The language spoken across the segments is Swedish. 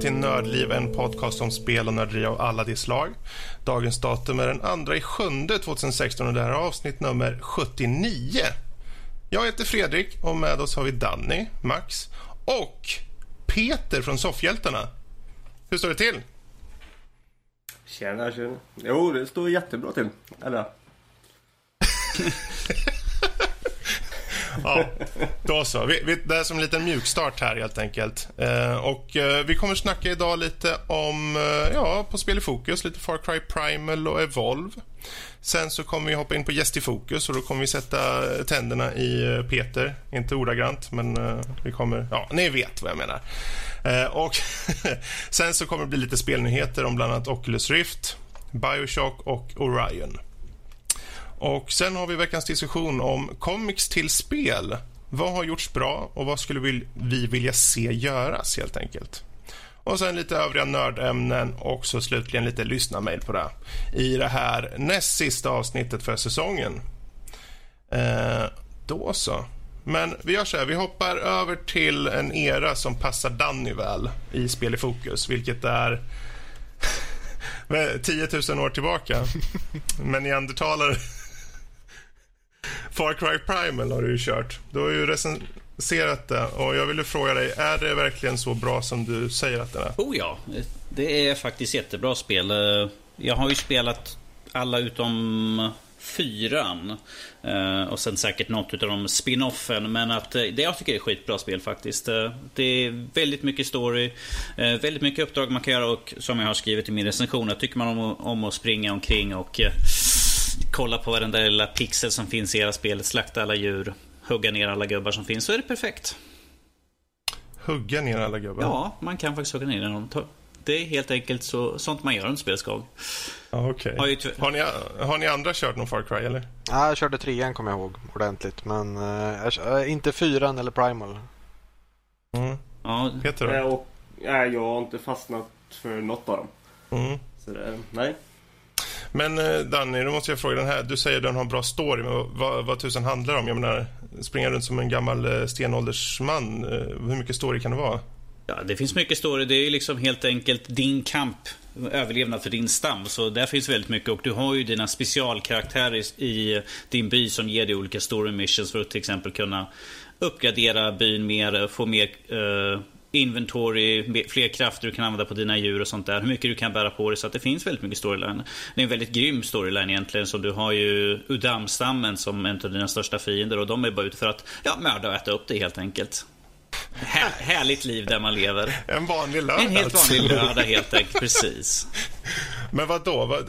till Nördliv, en podcast om spel och nörderi av alla de slag. Dagens datum är den 2 sjunde 2016 och det här är avsnitt nummer 79. Jag heter Fredrik och med oss har vi Danny, Max och Peter från Soffhjältarna. Hur står det till? Tjena, tjena. Jo, det står jättebra till. Eller? Ja, då så. Vi, vi, det är som en liten mjukstart här helt enkelt. Eh, och eh, Vi kommer snacka idag lite om, eh, ja, på spel i fokus, lite Far Cry Primal och Evolve. Sen så kommer vi hoppa in på Gäst i fokus och då kommer vi sätta tänderna i eh, Peter. Inte ordagrant, men eh, vi kommer, ja, ni vet vad jag menar. Eh, och Sen så kommer det bli lite spelnyheter om bland annat Oculus Rift, Bioshock och Orion. Och Sen har vi veckans diskussion om comics till spel. Vad har gjorts bra och vad skulle vi vilja se göras, helt enkelt? Och sen lite övriga nördämnen och så slutligen lite lyssnarmail på det i det här näst sista avsnittet för säsongen. Eh, då så. Men vi gör så här, vi hoppar över till en era som passar Danny väl i Spel i fokus, vilket är 10 000 år tillbaka. Men neandertalare Far Cry Primal har du ju kört. Du har ju recenserat det och jag ville fråga dig, är det verkligen så bra som du säger att det är? Oh ja, det är faktiskt jättebra spel. Eh, jag har ju spelat alla utom fyran. Eh, och sen säkert något av de spin-offen. Men att eh, det jag tycker är skitbra spel faktiskt. Det är väldigt mycket story, väldigt mycket uppdrag man kan göra och som jag har skrivit i min recension, jag tycker man om, om att springa omkring och kolla på varenda lilla pixel som finns i era spelet, slakta alla djur, hugga ner alla gubbar som finns, så är det perfekt. Hugga ner alla gubbar? Ja, man kan faktiskt hugga ner dem. Det är helt enkelt så, sånt man gör under spelets gång. Ja, okay. har, har, ni, har ni andra kört någon Far Cry eller? Ja, jag körde trean kommer jag ihåg ordentligt. Men uh, inte fyran eller Primal. Mm. Ja. Peter då? Och, nej, jag har inte fastnat för något av dem. Mm. Så det, nej. Men eh, Danny, nu måste jag fråga den här. Du säger att den har en bra story, men vad, vad tusen handlar det om? Jag menar, springa runt som en gammal eh, stenåldersman. Eh, hur mycket story kan det vara? Ja, det finns mycket story. Det är liksom helt enkelt din kamp, överlevnad för din stam. Så där finns väldigt mycket. Och du har ju dina specialkaraktärer i din by som ger dig olika story missions för att till exempel kunna uppgradera byn mer, få mer uh, inventory, fler krafter du kan använda på dina djur och sånt där. Hur mycket du kan bära på dig. Så att det finns väldigt mycket storyline. Det är en väldigt grym storyline egentligen. Så du har ju Udam-stammen som en av dina största fiender och de är bara ute för att ja, mörda och äta upp dig helt enkelt. Här, härligt liv där man lever. En vanlig lördag. En helt vanlig lördag helt enkelt, precis. Men vad då?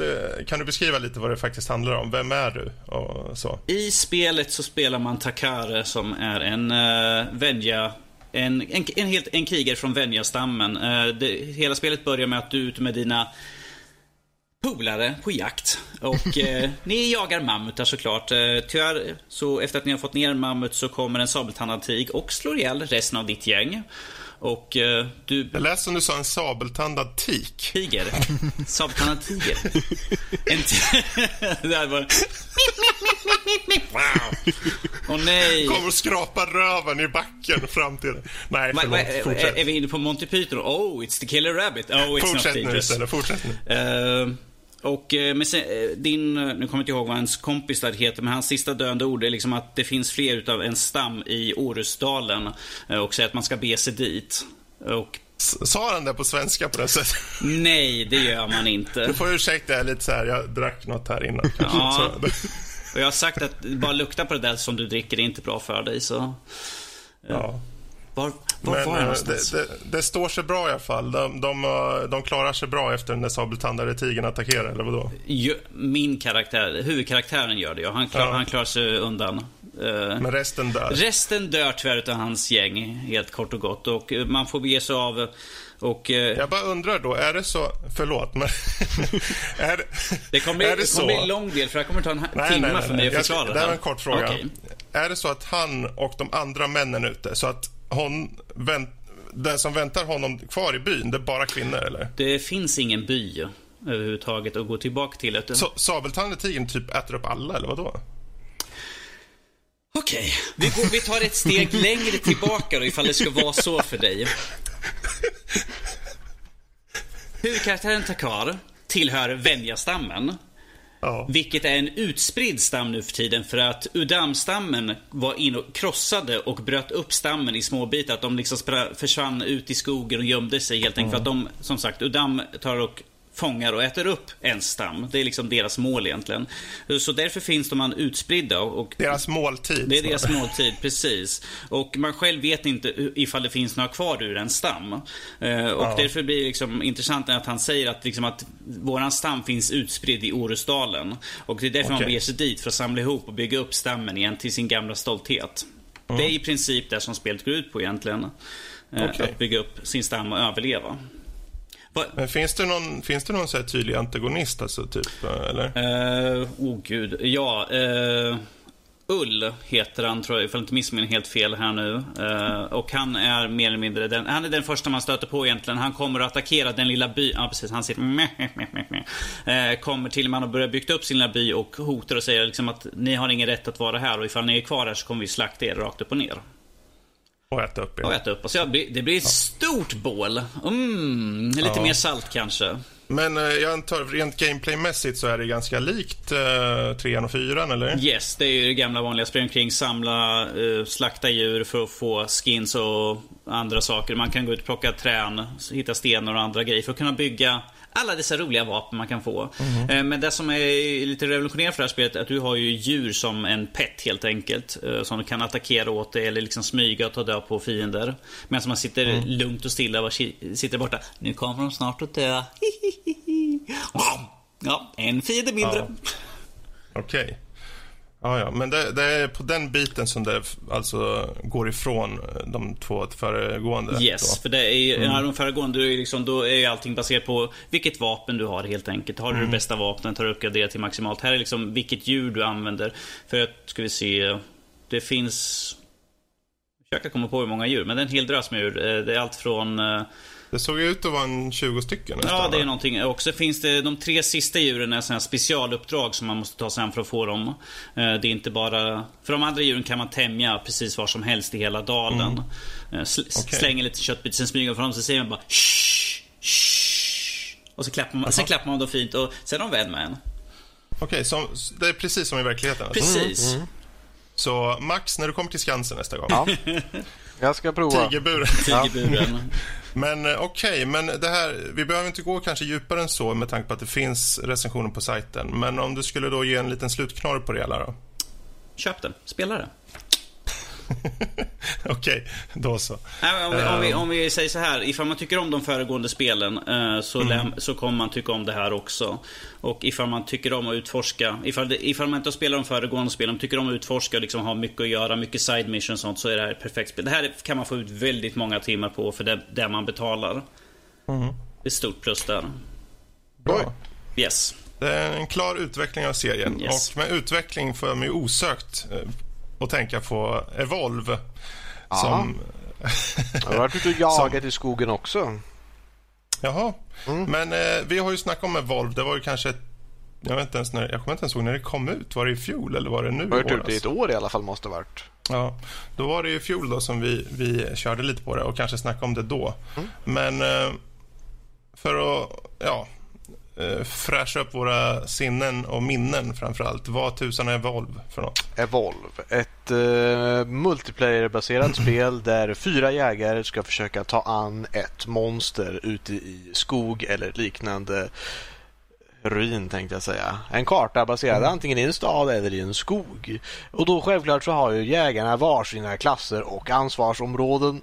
Kan du beskriva lite vad det faktiskt handlar om? Vem är du? Och så? I spelet så spelar man Takare som är en uh, Venja en, en, en, helt, en krigare från Venja-stammen. Uh, hela spelet börjar med att du är ute med dina polare på jakt. Och eh, ni jagar mammutar såklart. Eh, tyvärr, så efter att ni har fått ner en mammut så kommer en sabeltandad tig och slår ihjäl resten av ditt gäng. Och eh, du... Jag läste som du sa en sabeltandad tik. Tiger. Sabeltandad tiger. En det här var... Wow. Åh oh, nej. Kommer och skrapar röven i backen fram till... Nej, förlåt. Va, va, är, är vi inne på Monty Python? Oh, it's the killer rabbit. Oh, it's fortsätt not nu istället. Fortsätt nu. Uh, och eh, men sen, eh, din, nu kommer jag inte ihåg vad hans kompis där heter, men hans sista döende ord är liksom att det finns fler utav en stam i Orusdalen. Eh, och säger att man ska be sig dit. Och Sa han det på svenska på det sättet? Nej, det gör man inte. Du får ursäkta, jag lite så här, jag drack något här innan. Ja. Och jag har sagt att bara lukta på det där som du dricker är inte bra för dig, så... Ja. Var, var Men, var jag eh, det, det, det, står sig bra i alla fall. De, de, eh, de klarar sig bra efter den där sabeltandade tigern attackerar, eller vadå? Min karaktär, huvudkaraktären gör det, ja. Han, klar, ja. han klarar sig undan. Eh, Men resten dör? Resten dör tyvärr utav hans gäng, helt kort och gott. Och man får bege sig av och, jag bara undrar då, är det så... Förlåt, men... är det, det kommer bli, är det så... bli en lång del, för det kommer ta en nej, timme nej, nej, för mig att förklara det. Det här är en kort fråga. Okay. Är det så att han och de andra männen ute, så att hon vänt, den som väntar honom kvar i byn, det är bara kvinnor eller? Det finns ingen by överhuvudtaget att gå tillbaka till. Utan... Så sabeltandade typ äter upp alla eller vadå? Okej, vi, vi tar ett steg längre tillbaka då ifall det ska vara så för dig. Huvudkaraktären Takar tillhör Venja-stammen. Ja. Vilket är en utspridd stam nu för tiden för att Udam-stammen var in och krossade och bröt upp stammen i små bitar. Att de liksom försvann ut i skogen och gömde sig helt enkelt. För att de, som sagt, Udam tar och fångar och äter upp en stam. Det är liksom deras mål egentligen. Så därför finns de utspridda. Och Deras måltid. det är deras måltid, precis. Och man själv vet inte ifall det finns några kvar ur en stam. Eh, och Ja. därför blir det liksom intressant att han säger att, liksom att våran stam finns utspridd i Orusdalen. Och det är därför man Okej. beger sig dit, för att samla ihop och bygga upp stammen igen till sin gamla stolthet. Det är i princip det som spelet går ut på egentligen. Eh, Okej. Att bygga upp sin stam och överleva. Men finns det någon, finns det någon så här tydlig antagonist, alltså, typ, eller? Eh, oh gud, ja. Uh, Ull heter han, tror jag, ifall jag inte missminner helt fel här nu. Eh, och han är mer eller mindre den, han är den första man stöter på egentligen. Han kommer att attackera den lilla byn. Ja, precis. Han sitter meh, meh, meh. Eh, Kommer till man har börjat bygga upp sin lilla by och hotar och säger liksom att ni har ingen rätt att vara här och ifall ni är kvar här så kommer vi slakta er rakt upp och ner. Och äta upp Och igen. äta upp oss. Ja, det blir- ett stort bål. Mm, lite Ja. mer salt kanske. Men eh, jag antar, rent gameplaymässigt så är det ganska likt uh, trean och fyran, eller? Yes, det är ju det gamla vanliga. Springa omkring, samla, eh, slakta djur för att få skins och andra saker. Man kan gå ut och plocka trän, hitta stenar och andra grejer för att kunna bygga alla dessa roliga vapen man kan få. Eh, Men det som är lite revolutionerande för det här spelet är att du har ju djur som en pet helt enkelt. eh, Som du kan attackera åt dig eller liksom smyga och ta död på fiender. Medan man sitter lugnt och stilla och sitter borta. Nu kommer de snart att dö. Ja, en fiende mindre. Ja. Okej. Ja, ja. Men det, det är på den biten som det alltså går ifrån eh, de två föregående. Yes, då. för det är ju, ja, de föregående, då är, liksom, då är ju allting baserat på vilket vapen du har helt enkelt. Har du det bästa vapnet har du uppgraderat till maximalt. Här är liksom vilket djur du använder. För att, ska vi se, det finns... Jag försöker komma på hur många djur, men det är en hel drös med djur. Eh, Det är allt från... Det såg ut att vara en 20 stycken nästan, Ja, det är någonting. Och så finns det de tre sista djuren är sådana här specialuppdrag som man måste ta sig an för att få dem. Eh, Det är inte bara... För de andra djuren kan man tämja precis var som helst i hela dalen. Eh, sl- Okej. Slänger lite köttbit, sen smyger fram så säger man bara shh, shh. Och så klappar man, sen klappar man dem fint och sen är de vän med en. Okej, som, det är precis som i verkligheten. Precis. Så Max, när du kommer till Skansen nästa gång. Ja. Jag ska prova. Tigerburen. Tigerburen. Men eh, okej, men det här, vi behöver inte gå kanske djupare än så med tanke på att det finns recensioner på sajten. Men om du skulle då ge en liten slutknorr på det hela då? Köp det. Spela det. Okej, då så. Nej, om, vi, om, vi, Ehm. om vi säger så här, ifall man tycker om de föregående spelen eh, så, Mm. läm- så kommer man tycka om det här också. Och ifall man tycker om att utforska, ifall, det, ifall man inte har spelat de föregående spelen, tycker om att utforska och liksom ha mycket att göra, mycket side missions och sånt, så är det här ett perfekt spel. Det här kan man få ut väldigt många timmar på för det, det man betalar. Det är ett stort plus där. Bra. Yes. Det är en klar utveckling av serien. Yes. Och med utveckling får jag mig osökt att tänka på Evolve. Som... Jag har varit ute och jagat i skogen också. Jaha. Mm. Men eh, vi har ju snackat om Evolve. Det var ju kanske... Jag, vet inte ens när, jag kommer inte ens ihåg när det kom ut. Var det i fjol eller var det nu varit i ute i ett år i alla fall måste det varit. Ja, då var det i fjol då som vi, vi körde lite på det och kanske snackade om det då. Mm. Men eh, för att ja, eh, fräscha upp våra sinnen och minnen framför allt. Vad tusan är Evolve för något? Evolve. Ett uh, multiplayer-baserat spel där fyra jägare ska försöka ta an ett monster ute i skog eller liknande ruin tänkte jag säga. En karta baserad antingen i en stad eller i en skog. Och då självklart så har ju jägarna varsina klasser och ansvarsområden.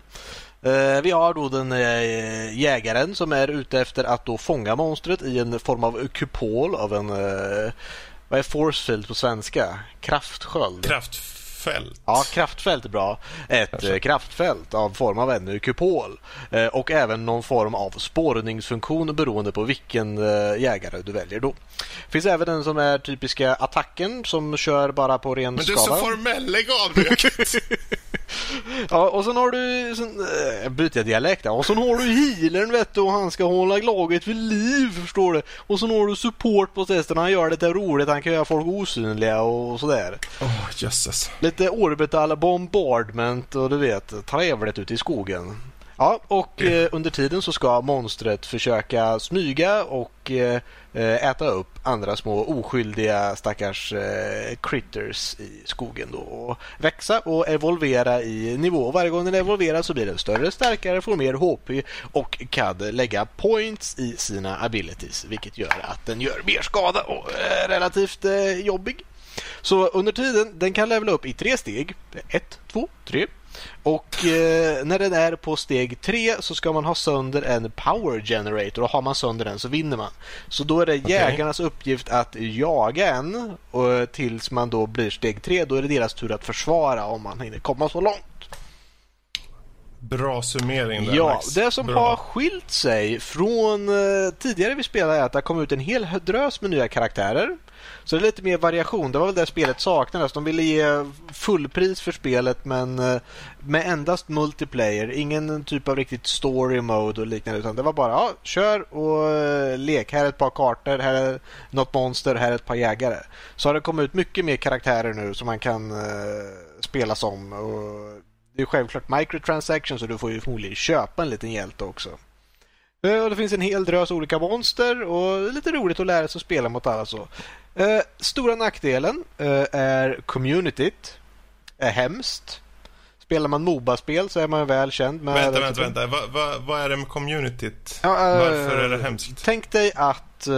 Eh, Vi har då den eh, jägaren som är ute efter att då fånga monstret i en form av kupol av en eh, vad är forcefield på svenska? Kraftsköld? Kraftfält. Ja, kraftfält är bra. Ett eh, kraftfält av form av en kupol. Och även någon form av spårningsfunktion beroende på vilken jägare du väljer då. finns även den som är typiska attacken som kör bara på ren Men du är skala. så formell, lägg av nu! Ja, och sen har du... Sen, äh, byter jag dialekt där. Och sen har du healern vet du och han ska hålla laget vid liv förstår du. Och sen har du support på testen. Han gör det där roligt. Han kan göra folk osynliga och sådär. Åh, jösses. Lite orbital bombardment och du vet trevligt ute i skogen. Ja, och eh, under tiden så ska monstret försöka smyga och eh, Eh, äta upp andra små oskyldiga stackars eh, critters i skogen då och växa och evolvera i nivå. Varje gång den evolverar så blir den större, starkare, får mer HP och kan lägga points i sina abilities vilket gör att den gör mer skada och är relativt eh, jobbig. Så under tiden, den kan levela upp i tre steg. Ett, två, tre. Och eh, när den är på steg tre så ska man ha sönder en power generator och har man sönder den så vinner man. Så då är det okay. jägarnas uppgift att jaga en och tills man då blir steg tre. Då är det deras tur att försvara om man hinner komma så långt. Bra summering där, Ja, Max. det som Bra. har skilt sig från eh, tidigare vi spelade är att det har kommit ut en hel drös med nya karaktärer. Så det är lite mer variation. Det var väl det spelet saknades. De ville ge fullpris för spelet men eh, med endast multiplayer. Ingen typ av riktigt story mode och liknande. Utan det var bara ja, kör och eh, lek. Här är ett par kartor, här är något monster, här är ett par jägare. Så har det kommit ut mycket mer karaktärer nu som man kan uh, spela som. Och det är självklart microtransactions så du får ju förmodligen köpa en liten hjälte också. Och det finns en hel drös olika monster och lite roligt att lära sig att spela mot alla så. Eh, stora nackdelen eh, är communityt. Är hemskt. Spelar man Moba-spel så är man väl känd med... Vänta, vänta, vänta. Vad va, va är det med communityt? Ja, eh, Varför är det hemskt? Tänk dig att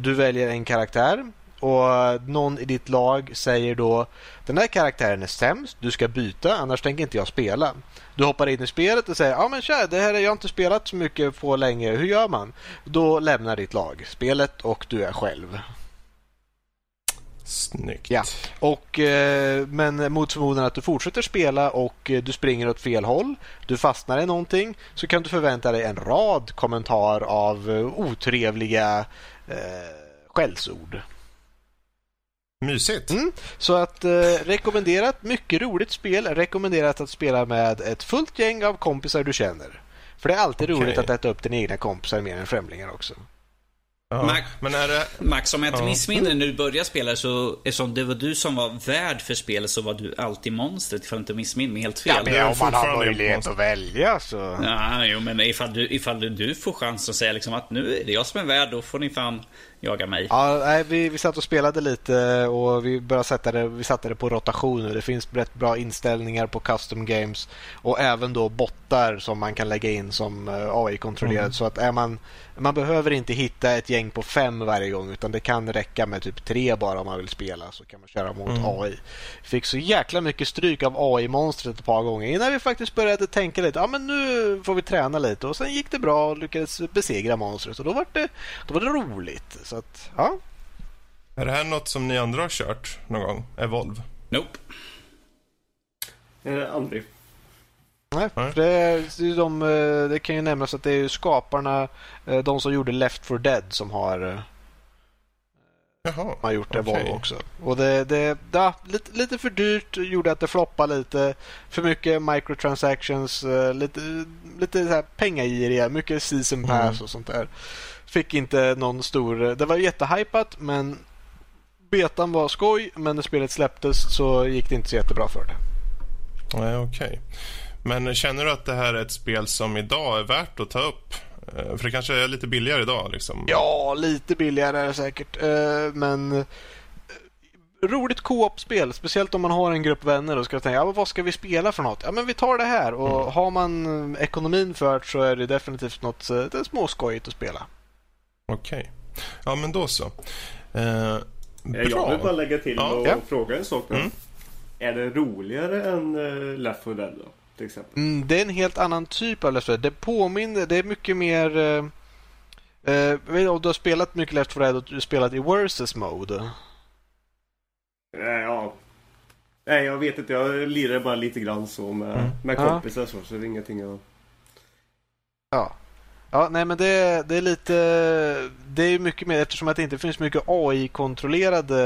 du väljer en karaktär och någon i ditt lag säger då den här karaktären är sämst, du ska byta annars tänker inte jag spela. Du hoppar in i spelet och säger ja men tja, det här har jag inte spelat så mycket på länge, hur gör man? Då lämnar ditt lag spelet och du är själv. Snyggt. Ja. Och, eh, men mot förmodan att du fortsätter spela och eh, du springer åt fel håll, du fastnar i någonting, så kan du förvänta dig en rad kommentar av eh, otrevliga eh, skällsord. Mysigt. Mm, så att eh, rekommenderat, mycket roligt spel. Rekommenderat att spela med ett fullt gäng av kompisar du känner. För det är alltid Okej. roligt att äta upp dina egna kompisar mer än främlingar också. Ja. Mac- Men är det... Max, om jag inte Ja. missminner när du började spela så eftersom det var du som var värd för spelet så var du alltid monstret ifall jag inte missminner mig helt fel. men- är om man har möjlighet monster. att välja så... Ja, jo, men ifall du, ifall du- får chans att säga liksom att nu är det jag som är värd, då får ni fan jaga mig. Ja, nej, vi, vi satt och spelade lite och vi började sätta det, vi satte det på rotation nu. Det finns rätt bra inställningar på custom games och även då bottar som man kan lägga in som eh, AI-kontrollerad. Så att är man, man behöver inte hitta ett gäng på fem varje gång utan det kan räcka med typ tre bara om man vill spela så kan man köra mot AI. Fick så jäkla mycket stryk av AI-monstret ett par gånger innan vi faktiskt började tänka lite. Ja, men nu får vi träna lite och sen gick det bra och lyckades besegra monstret och då var det, då var det roligt. Så att, ja. Är det här något som ni andra har kört någon gång? Evolve? Nope. Eh, aldrig. Nej, Nej. för det, är de, eh, det kan ju nämnas att det är ju skaparna, eh, de som gjorde Left 4 Dead som har, eh, Jaha. har gjort okej. Evolve också. Och det, det ja, lite, lite för dyrt, gjorde att det floppade lite. För mycket microtransactions, lite, lite så här pengagiriga, mycket season pass Mm. och sånt där. Fick inte någon stor... Det var jättehypat men betan var skoj men när spelet släpptes så gick det inte så jättebra för det. Nej, okej. Men känner du att det här är ett spel som idag är värt att ta upp? Eh, För det kanske är lite billigare idag liksom. Ja, lite billigare är det säkert. Eh, Men eh, roligt co-op-spel. Speciellt om man har en grupp vänner och ska tänka ja, vad ska vi spela för något? Ja, men vi tar det här. Och har man ekonomin för det så är det definitivt något det är småskojigt att spela. Okej. Ja, men då så. Eh, bra. Jag vill bara lägga till Ja. och Ja. fråga en sak. Mm. Är det roligare än uh, Left 4 Dead då? Till exempel. Mm, det är en helt annan typ av Left 4 Dead. Det påminner, det är mycket mer... Eh, eh, om du har spelat mycket Left 4 Dead och du har spelat i versus mode. Eh, ja. Nej, jag vet inte. Jag lirar bara lite grann så med, Mm. med kompisar så. Så det är ingenting jag... Ja. Ja, nej men det, det är lite... Det är mycket mer eftersom att det inte finns mycket AI-kontrollerade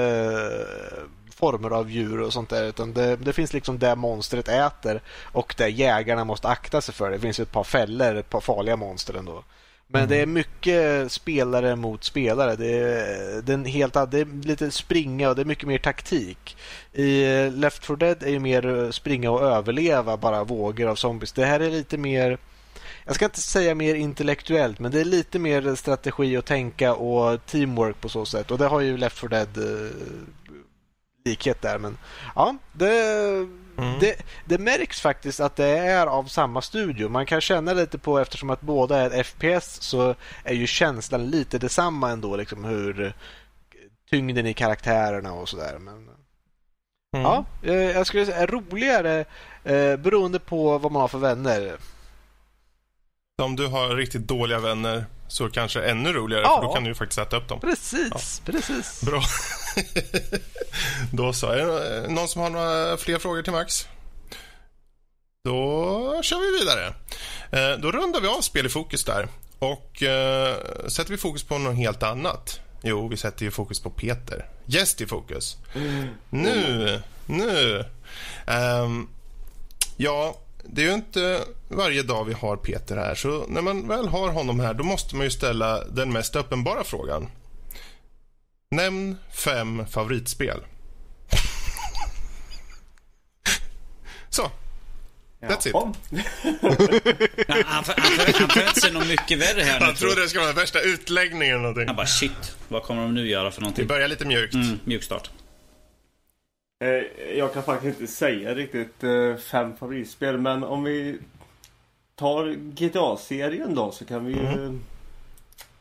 former av djur och sånt där. Utan det, det finns liksom det monstret äter och där jägarna måste akta sig för. Det finns ett par fällor, ett par farliga monster ändå. Men mm. det är mycket spelare mot spelare. Det är, det är, helt, det är lite springa och det är mycket mer taktik. I Left 4 Dead är det mer springa och överleva bara vågor av zombies. Det här är lite mer jag ska inte säga mer intellektuellt, men det är lite mer strategi och tänka och teamwork på så sätt. Och det har ju Left 4 Dead eh, likhet där. Men ja, det, mm. det, det, märks faktiskt att det är av samma studio. Man kan känna lite på, eftersom att båda är FPS, så är ju känslan lite detsamma ändå. Liksom hur tyngden i karaktärerna och sådär. Men mm. ja, eh, jag skulle säga roligare eh, beroende på vad man har för vänner. Om du har riktigt dåliga vänner så kanske ännu roligare, ja. för då kan du ju faktiskt äta upp dem. Precis, ja. precis. Bra. då så. Är det någon som har några fler frågor till Max? Då kör vi vidare. Eh, då rundar vi av spel i fokus där och eh, sätter vi fokus på något helt annat. Jo, vi sätter ju fokus på Peter. Gäst i fokus. Mm. Nu, nu. Um, ja, det är ju inte varje dag vi har Peter här. Så när man väl har honom här, då måste man ju ställa den mest uppenbara frågan. Nämn fem favoritspel. Så. That's it. han, han, förväntar sig något mycket värre här nu. Han tror det ska vara värsta utläggningen. Någonting. Han bara shit, vad kommer de nu göra för någonting? Vi börjar lite mjukt. Mm, mjukstart. Eh, jag kan faktiskt inte säga riktigt eh, fem favoritspel men om vi tar GTA-serien då så kan vi ju mm.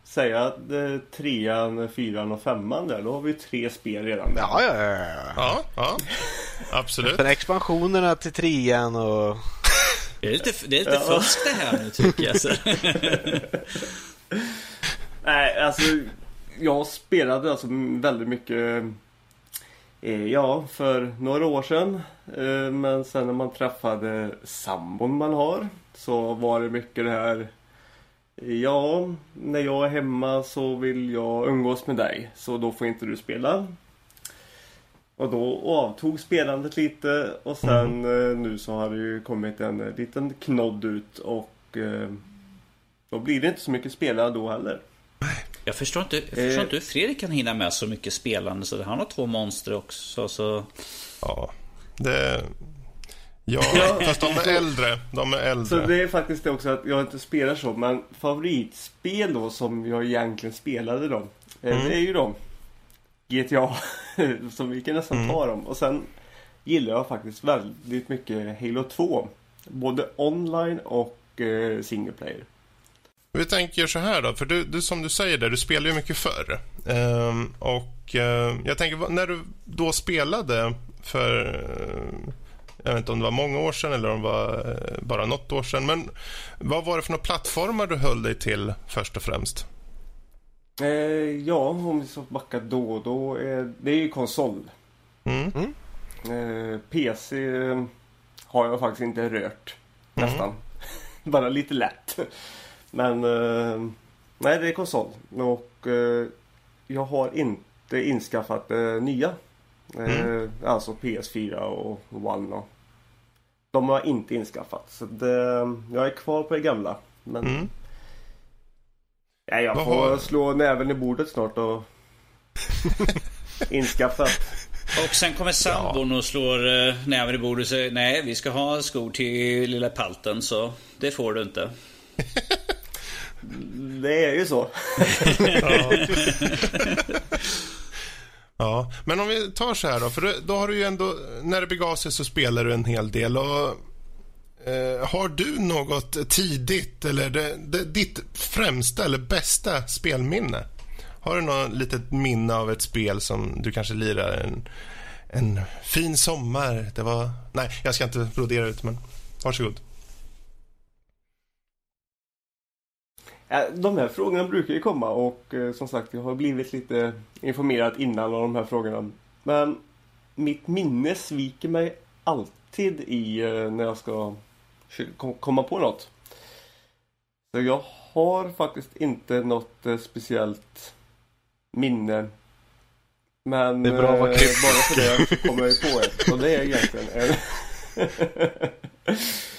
säga att eh, trean, fyran och femman där. Då har vi tre spel redan. Där. Ja, ja, ja. ja, ja. Absolut. För expansionerna till trean och... Det är lite, det är lite ja. fusk det här nu tycker jag. Så. Nej, alltså jag spelade alltså väldigt mycket Eh, ja, för några år sedan. Eh, men sen när man träffade sambon man har så var det mycket det här Ja, när jag är hemma så vill jag umgås med dig. Så då får inte du spela. Och då avtog spelandet lite och sen mm. nu så har det ju kommit en liten knodd ut och då blir det inte så mycket spela då heller. Jag förstår inte, jag förstår eh. inte hur Fredrik kan hinna med så mycket spelande. Så han har två monster också. Så... Ja, det... Ja, fast de är äldre. De är äldre. Så det är faktiskt det också att jag inte spelar så. Men favoritspel då som jag egentligen spelade då. Eh, mm. Det är ju då GTA. som vi kan nästan mm. ta dem. Och sen gillar jag faktiskt väldigt mycket Halo 2. Både online och eh, single player. Vi tänker så här då, för du, du som du säger där, du spelar ju mycket förr. Ehm, och eh, jag tänker, när du då spelade för, eh, jag vet inte om det var många år sedan eller om det var eh, bara något år sedan, men vad var det för några plattformar du höll dig till först och främst? Eh, ja, om vi ska backa då, då är det är ju konsol. Mm. Mm. Eh, PC har jag faktiskt inte rört, nästan. Mm. bara lite lätt. Men eh, nej, det är konsol. Och eh, jag har inte inskaffat eh, nya. Eh, mm. Alltså PS4 och One. Och, de har jag inte inskaffat. Så det, jag är kvar på det gamla. Men mm. ja, jag får har... slå näven i bordet snart och inskaffat. Och sen kommer sambon och slår eh, näven i bordet och säger nej vi ska ha skor till lilla palten så det får du inte. Det är ju så. ja. ja. men om vi tar så här då. För då har du ju ändå, när det begav sig så spelar du en hel del. Och, eh, har du något tidigt eller det, det, ditt främsta eller bästa spelminne? Har du något litet minne av ett spel som du kanske lirar en, en fin sommar? Det var... Nej, jag ska inte brodera ut, men varsågod. De här frågorna brukar ju komma och eh, som sagt jag har blivit lite informerad innan av de här frågorna. Men mitt minne sviker mig alltid i eh, när jag ska komma på något. Så jag har faktiskt inte något eh, speciellt minne. Men det är bra bara för det kommer jag på ett. Och det är egentligen en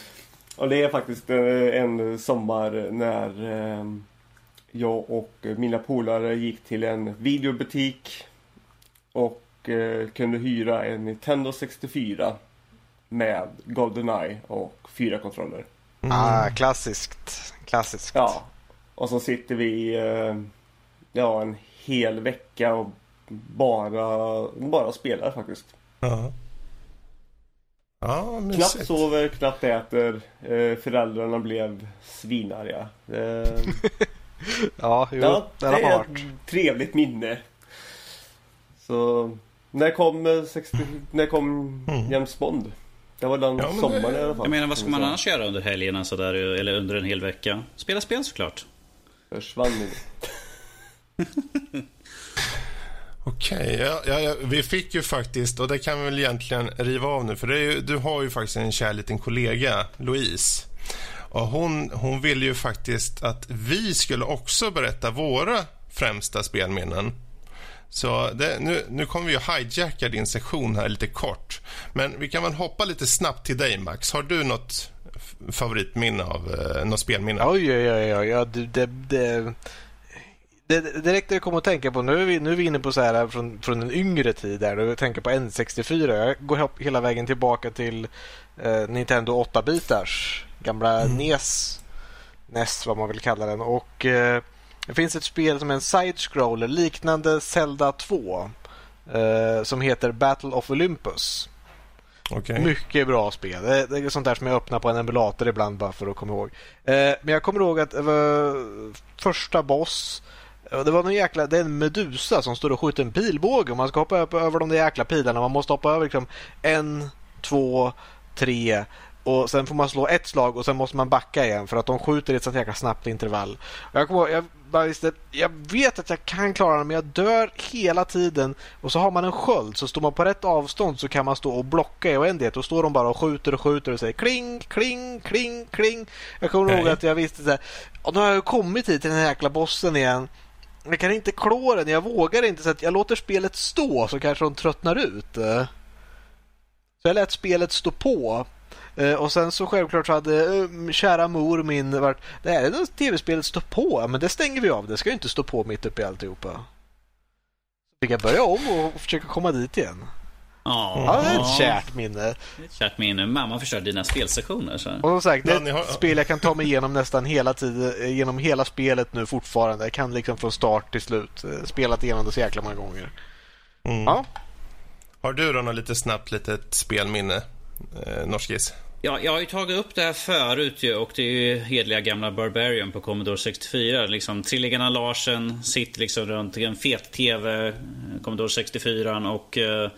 Och det är faktiskt eh, en sommar när ehm, jag och mina polare gick till en videobutik och eh, kunde hyra en Nintendo 64 med Goldeneye och fyra kontroller. Mm. Ah, klassiskt. Klassiskt. Ja. Och så sitter vi eh, ja, en hel vecka och bara, bara spelar faktiskt. Ja. Knappt sover, knappt äter. Eh, föräldrarna blev svinarga. Eh, ja, jo, ja, det är ett trevligt minne. Så när kom, 60, när kom mm. James Bond? Det var den ja, sommaren det... i alla fall. Jag menar vad ska man annars göra under helgerna sådär, eller under en hel vecka? Spela spel såklart. Försvann nu. Okej, okay, ja, ja, ja, vi fick ju faktiskt, och det kan vi väl egentligen riva av nu, för ju, du har ju faktiskt en kär liten kollega, Louise. Och hon, hon ville ju faktiskt att vi skulle också berätta våra främsta spelminnen. Så det, nu, nu kommer vi att hijacka din sektion här lite kort. Men vi kan väl hoppa lite snabbt till dig, Max. Har du något favoritminne av eh, något spelminne? Oj, oj, oj. oj. Ja, det, det, det, det, direkt det jag kommer att tänka på, nu är vi, nu är vi inne på så här från, från en yngre tid där, jag tänker på N64. Jag går hela vägen tillbaka till eh, Nintendo 8-bitars gamla mm. NES, NES vad man vill kalla den. Och eh, det finns ett spel som är en side-scroller liknande Zelda 2 eh, som heter Battle of Olympus. Okay. Mycket bra spel. Det, det, är sånt där som jag öppnar på en emulator ibland bara för att komma ihåg. Eh, men jag kommer ihåg att det var första boss det var någon jäkla, det är en medusa som står och skjuter en pilbåge och man ska hoppa upp över de där jäkla pilarna. Man måste hoppa över liksom en, två, tre och sen får man slå ett slag och sen måste man backa igen för att de skjuter i ett sånt jäkla snabbt intervall. Jag, kommer, jag, bara visste, jag vet att jag kan klara det men jag dör hela tiden. Och så har man en sköld så står man på rätt avstånd så kan man stå och blocka i oändlighet. Då står de bara och skjuter och skjuter och säger kling, kling, kling, kling. Jag kommer ihåg att jag visste så här, och nu har jag kommit hit till den här jäkla bossen igen. Jag kan inte klå den, jag vågar inte så att jag låter spelet stå så kanske de tröttnar ut. Så jag lät spelet stå på. Eh, och sen så självklart så hade eh, kära mor min varit Det här är när tv-spelet står på, men det stänger vi av. Det ska ju inte stå på mitt uppe i alltihopa. Så fick jag börja om och försöka komma dit igen. Oh. Ja, det är ett kärt minne. Ett kärt minne. Mamma förstör dina spelsessioner. Så. Och som sagt, det är ett spel jag kan ta mig igenom nästan hela tiden, genom hela spelet nu fortfarande. Jag kan liksom från start till slut. Eh, spelat igenom det så jäkla många gånger. Mm. Ja. Har du då något lite snabbt litet spelminne, eh, Norskis? Ja, jag har ju tagit upp det här förut ju, och det är ju hedliga gamla Barbarian på Commodore 64. Liksom, Trillingarna Larsen sitter liksom runt en fet TV, eh, Commodore 64 och uh,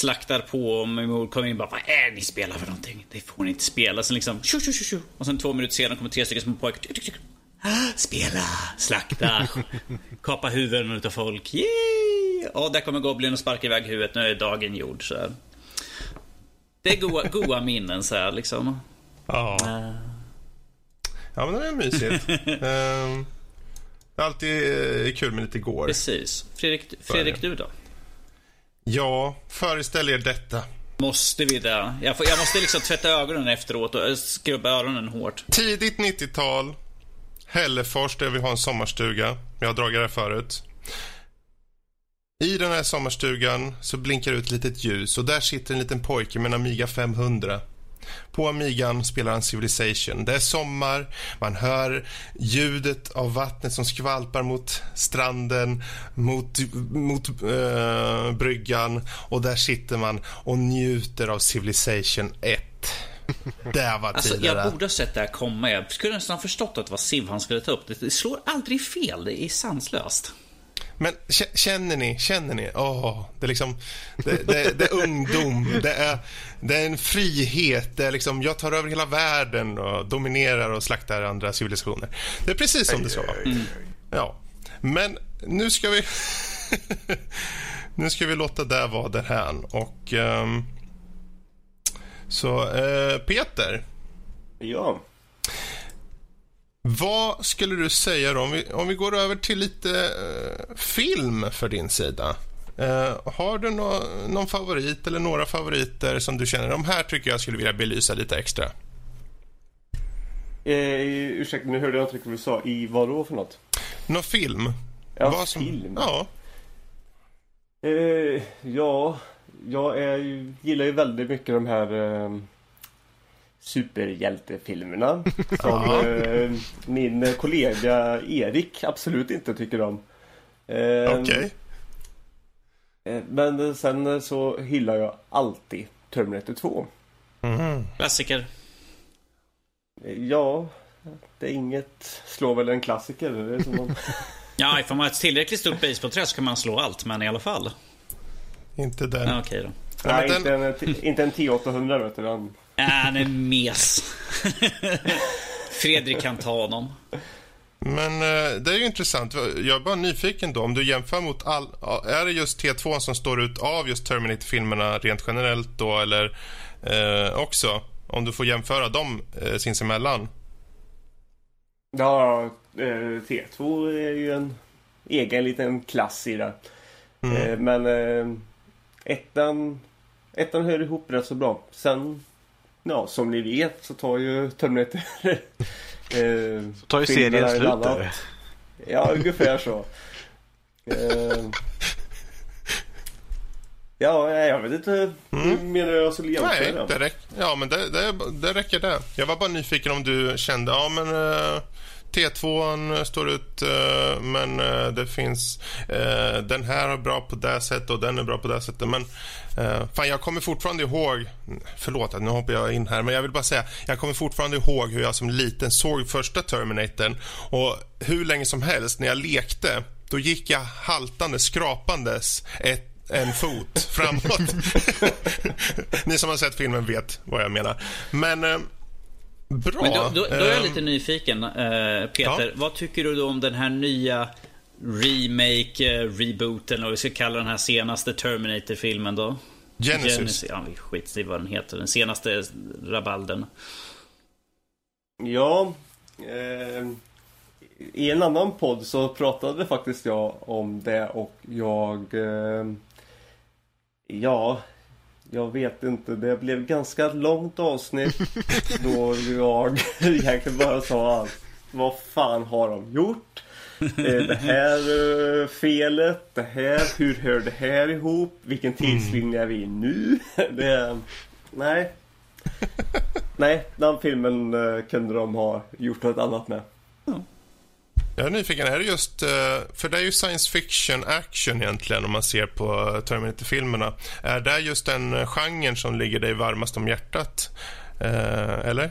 slaktar på och min mor kommer in och bara Vad är det ni spelar för någonting? Det får ni inte spela. Sen liksom tju, tju, tju, Och sen två minuter senare kommer tre stycken små pojkar. Spela, slakta, kapa huvuden utav folk. Yay! Och där kommer Goblin och sparkar iväg huvudet. Nu är dagen gjord. Så här. Det är goa, goa minnen så här liksom. Ja. Uh. Ja men det är mysigt. um, det är alltid uh, kul med lite går. Precis. Fredrik, Fredrik du då? Ja, föreställ er detta. Måste vi det? Jag, får, jag måste liksom tvätta ögonen efteråt och skrubba öronen hårt. Tidigt 90-tal. Hällefors där vi har en sommarstuga. Jag har dragit det förut. I den här sommarstugan så blinkar ut ett litet ljus och där sitter en liten pojke med en Amiga 500. På Amigan spelar han Civilization. Det är sommar, man hör ljudet av vattnet som skvalpar mot stranden, mot, mot äh, bryggan och där sitter man och njuter av Civilization 1. Det var alltså, Jag borde ha sett det här komma. Jag skulle nästan ha förstått att det var Civ han skulle ta upp. Det slår aldrig fel. Det är sanslöst. Men känner ni, känner ni? Oh, det, är liksom, det, det, det, är ungdom, det är, det är en frihet. Det är liksom, jag tar över hela världen och dominerar och slaktar andra civilisationer. Det är precis som det ska vara. Mm. Ja. Men nu ska vi... nu ska vi låta det vara därhän. Och... Um, så, uh, Peter. Ja. Vad skulle du säga då, om vi, om vi går över till lite eh, film för din sida? Eh, har du no, någon favorit eller några favoriter som du känner, de här tycker jag skulle vilja belysa lite extra? Eh, ursäkta, nu hörde jag inte riktigt vad du sa. I vad då för något? Någon film? Ja, Vad som- film. Ja. Eh, ja, jag är, gillar ju väldigt mycket de här eh, superhjältefilmerna. Som eh, min kollega Erik absolut inte tycker om. Eh, Okej. eh, Men sen så hyllar jag alltid Terminator 2. Mhm. Klassiker. Eh, Ja, det är inget slår väl en klassiker. Det är som man... Ja, får man ett tillräckligt stort basebollträ så kan man slå allt, men i alla fall. Inte den. Ja, Okej då. Ja, Nej, men inte en, inte en T800 vet du. Den... Ja, han är mes. Fredrik kan ta honom. Men eh, det är ju intressant. Jag är bara nyfiken då. Om du jämför mot all... Är det just T2 som står ut av just Terminator-filmerna rent generellt då eller eh, också? Om du får jämföra dem eh, sinsemellan. Ja, eh, T2 är ju en egen liten klass i det. Mm. Eh, Men ettan, ettan hör ihop rätt så bra. Sen, ja som ni vet så tar ju Terminator eh, Så tar ju serien en slut där. Ja, ungefär så. Eh, ja, jag vet inte. Hur menar jag skulle Mm. Nej, jämföra? det räck, ja, men det, det, det räcker det. Jag var bara nyfiken om du kände, ja men eh, T2 står ut, eh, men eh, det finns, eh, den här är bra på det sättet och den är bra på det sättet. Men eh, fan, jag kommer fortfarande ihåg, förlåt nu hoppar jag in här, men jag vill bara säga, jag kommer fortfarande ihåg hur jag som liten såg första Terminatorn och hur länge som helst när jag lekte, då gick jag haltande, skrapandes ett en fot framåt. Ni som har sett filmen vet vad jag menar. Men eh, bra. Men då, då, då är jag Eh, lite nyfiken, eh, Peter. ja. Vad tycker du då om den här nya remake, eh, rebooten, eller vad vi ska kalla den här senaste Terminator-filmen då? Genesis. Ja, vi skiter i vad den heter. Den senaste rabalden. Ja, eh, i en annan podd så pratade faktiskt jag om det och jag... Eh, ja, jag vet inte. Det blev ganska långt avsnitt då jag egentligen bara sa allt. Vad fan har de gjort? Eh, det här eh, felet, det här, hur hör det här ihop? Vilken tidslinje är vi i nu? det, nej, Nej, den filmen eh, kunde de ha gjort något annat med. Jag är nyfiken. Är det just, eh, för det är ju science fiction action egentligen om man ser på Terminator-filmerna. Är det just den genren som ligger dig varmast om hjärtat? Eh, eller?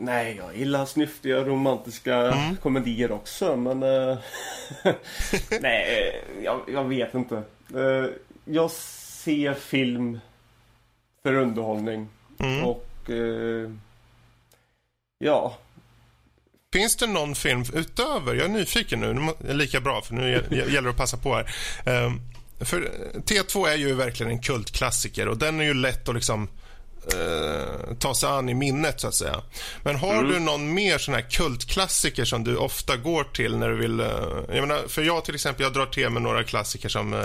Nej, jag gillar snyftiga romantiska Mm. komedier också, men... eh, nej, jag, jag vet inte. Jag ser film för underhållning Mm. och... ja, Finns det någon film utöver, jag är nyfiken nu, det är lika bra för nu gäller det att passa på här. Ehm, för T2 är ju verkligen en kultklassiker och den är ju lätt att liksom eh, ta sig an i minnet så att säga. Men har du någon mer sån här kultklassiker som du ofta går till när du vill... eh, jag menar, för jag till exempel, jag drar till med några klassiker som eh,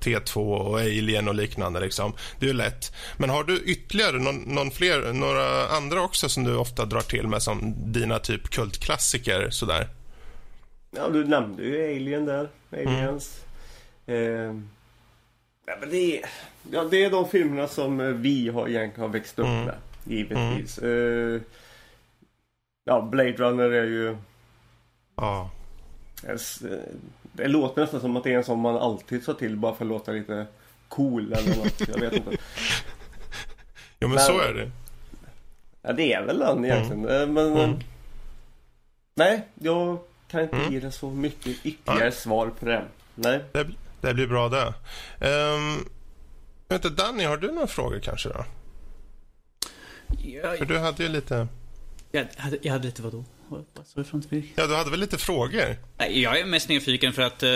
T2 och Alien och liknande liksom. Det är ju lätt. Men har du ytterligare någon, någon fler, några andra också som du ofta drar till med som dina typ kultklassiker sådär? ja, du nämnde ju Alien där. Aliens. Eh, ja, men det, är, ja, det är de filmerna som eh, vi har egentligen har växt upp Mm. med. Givetvis. Eh, ja, Blade Runner är ju... Ja. Eh, Det låter nästan som att det är en som man alltid tar till bara för att låta lite cool eller något. Jag vet inte. Jo men Men- så är det. Ja, det är väl den egentligen. Eh, Men... Mm. Nej, jag kan inte Mm. ge det så mycket ytterligare Nej. svar på det. Nej. Det, blir bra det. Um, du, Danny, har du några frågor kanske då? För Jag, du hade ju lite... jag, hade, jag hade lite vadå? För? Ja, du hade väl lite frågor? Jag är mest nyfiken för att eh,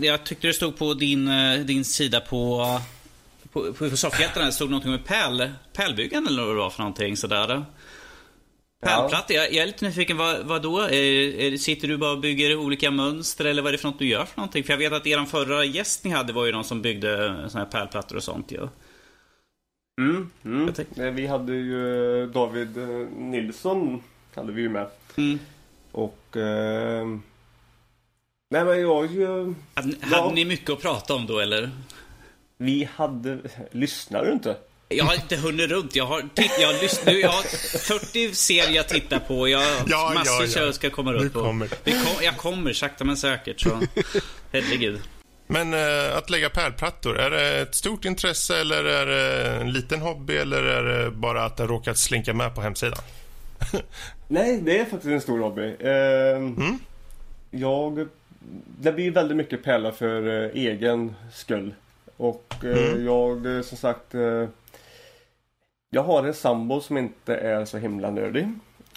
jag tyckte det stod på din, eh, din sida på på, på soffhjältarna det stod någonting med pärl, pärlbyggen eller vad det var för någonting sådär. Pärlplattor, jag, jag är lite nyfiken, vad, vad då? Är, är, sitter du bara och bygger olika mönster eller vad är det för något du gör för någonting? För jag vet att eran förra gäst ni hade var ju någon som byggde såna här pärlplattor och sånt ju. Mm, mm. Eh, Vi hade ju eh, David eh, Nilsson hade vi ju med. Mm. Och... Eh, nej men jag ju... Hade, Ja. hade ni mycket att prata om då eller? Vi hade... Lyssnar du inte? Jag har inte hunnit runt. Jag har, titt, jag har, lyssnat, jag har 40 serier jag tittar på. Jag har Ja, massor ja, ja. jag ska komma runt på. kommer. Vi kom, jag kommer sakta men säkert. Så. Herregud. Men eh, att lägga pärlplattor, är det ett stort intresse eller är det en liten hobby eller är det bara att det råkat slinka med på hemsidan? Nej, det är faktiskt en stor hobby. Eh, Jag... Det blir väldigt mycket pärlor för eh, egen skull. Och eh, jag, eh, som sagt... Jag har en sambo som inte är så himla nördig.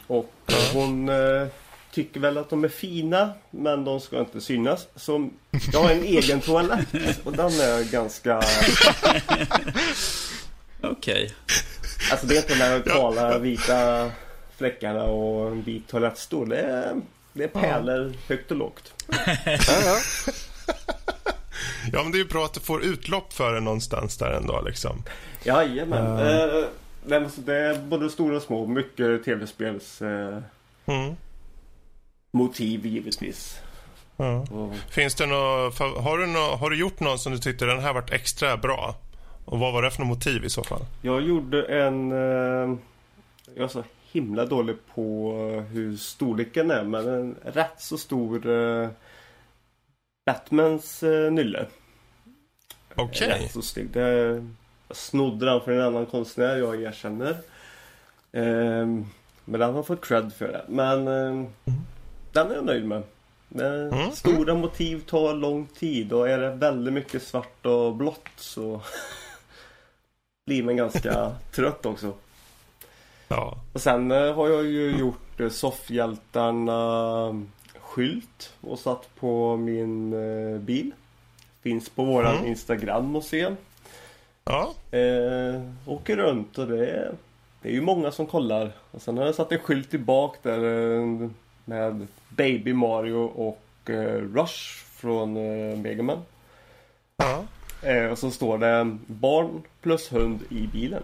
Och hon eh, tycker väl att de är fina, men de ska inte synas. Så jag har en egen toalett och den är ganska... Okej. Alltså det är inte de här kala vita fläckarna och en vit toalettstol. Det är, det är pärlor högt och lågt. Ja, ja. Ja, men det är ju bra att du får utlopp för det någonstans där ändå liksom. Jajamän. Uh. Nej, men så det är både stora och små. Mycket tv-spels eh, Mm. motiv givetvis. Ja. Och, Finns det nå, fa- har, du har du gjort någon som du tyckte den här varit extra bra? Och vad var det för något motiv i så fall? jag gjorde en... eh, jag är så himla dålig på hur storleken är men en rätt så stor uh, Batmans uh, nylle. Okej. Rätt så snygg. Det, jag snodde den från en annan konstnär, jag erkänner. Ehm, men den har fått cred för det. Men ehm, den är jag nöjd med. Mm. Stora motiv tar lång tid och är det väldigt mycket svart och blått så blir man ganska trött också. Ja. Och sen eh, har jag ju gjort eh, soffhjältarna skylt och satt på min eh, bil. Finns på våran Mm. Instagram och se. Ja. Eh, åker runt och det är, det är ju många som kollar. Och sen har jag satt en skylt tillbaka där eh, med Baby Mario och eh, Rush från eh, Megaman. ja. Eh, och så står det barn plus hund i bilen.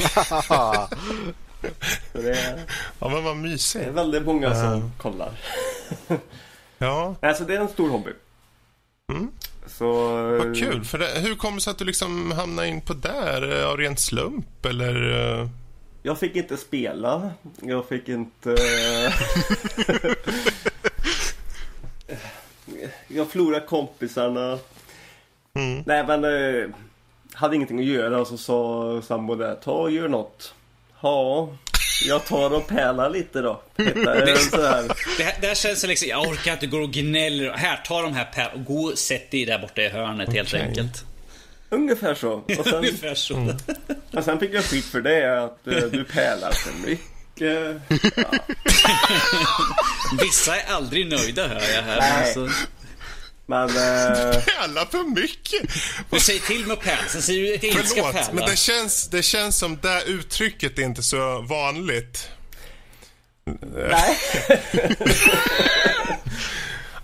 Så det är, Ja, men vad det är mysigt. väldigt många som kollar. Ja, Alltså det är en stor hobby. Mm. Så... vad kul. För det, hur kom det sig att du liksom hamnade in på där? Eh, Av ren slump eller? eh? Jag fick inte spela. Jag fick inte... jag förlorade kompisarna. Mm. Nej men... Eh, hade ingenting att göra och så sa sambo där. Ta och gör något. Ja. Jag tar och pärlar lite då. En så här. Det här, det här känns som liksom, jag orkar inte gå och gnäller. Här, ta de här per och gå och sätt dig där borta i hörnet helt Okej. enkelt. Ungefär så. Och sen, Ungefär så. och sen fick jag skit för det. Att eh, du pärlar för mycket. Vissa är aldrig nöjda hör jag här. Nej. Alltså, Men... Eh, Pärla för mycket! du säger till med pärl, sen säger du ska Förlåt, pärla. men det känns, det känns som det uttrycket är inte så vanligt. nej.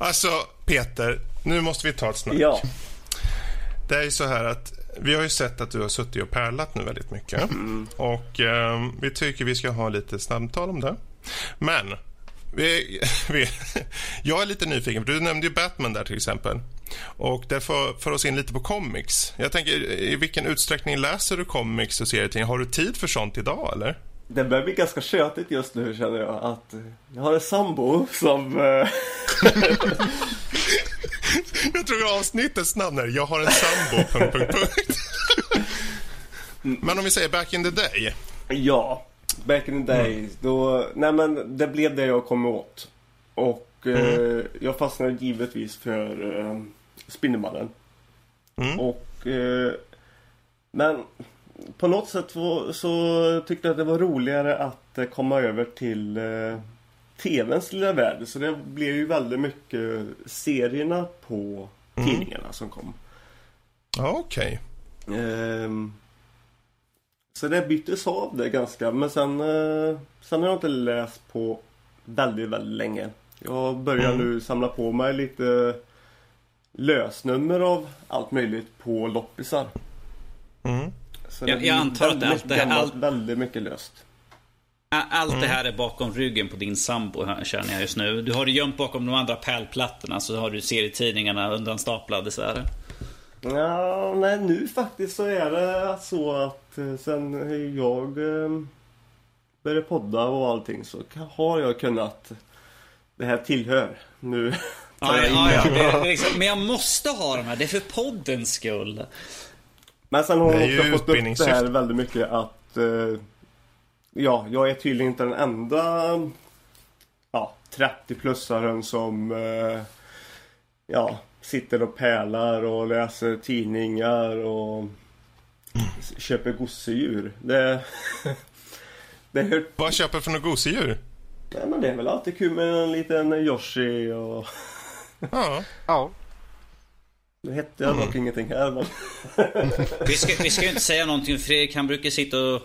Alltså, Peter, nu måste vi ta ett snack. Ja. Det är ju så här att vi har ju sett att du har suttit och pärlat nu väldigt mycket. Och eh, vi tycker vi ska ha lite samtal om det. Men vi, vi, jag är lite nyfiken, för du nämnde ju Batman där till exempel. Och det för, för oss in lite på comics. Jag tänker, i vilken utsträckning läser du comics och serietidningar? Har du tid för sånt idag eller? Det börjar bli ganska tjötigt just nu känner jag. Att eh, jag har en sambo som... Eh, Jag tror avsnittets namn är Jag har en sambo... Men om vi säger back in the day. ja. Back in the days. Då, nej men det blev det jag kom åt. Och eh, jag fastnade givetvis för eh, Spindelmannen. Mm. Och... Eh, men på något sätt så, så tyckte jag att det var roligare att eh, komma över till eh, TVns lilla värld. Så det blev ju väldigt mycket serierna på tidningarna som kom. Ja, okej. Ehm, så det byttes av det ganska. Men sen, eh, sen har jag inte läst på väldigt, väldigt länge. Jag börjar Mm. nu samla på mig lite lösnummer av allt möjligt på loppisar. Mm. Så Jag- jag antar att allt det här- gammalt, allt- väldigt mycket löst. Allt det här är bakom ryggen på din sambo här, känner jag just nu. Du har det gömt bakom de andra pärlplattorna så har du serietidningarna undanstaplade så här. Ja, nej nu faktiskt så är det så att eh, sen jag eh, började podda och allting så har jag kunnat Det här tillhör. Nu Ja, ja, ja, det. det liksom, men jag måste ha de här. Det är för poddens skull. Men sen har ju också fått upp det här väldigt mycket att eh, Ja, jag är tydligen inte den enda Ja, 30-plussaren som Ja, sitter och pärlar och läser tidningar och köper gosedjur. Det, det, hör, Vad köper för något gosedjur? nej, men det är väl alltid kul med en liten Yoshi och Ja. Ja. Nu hette jag dock ingenting här men Vi ska, vi ska ju inte säga någonting. Fredrik han brukar sitta och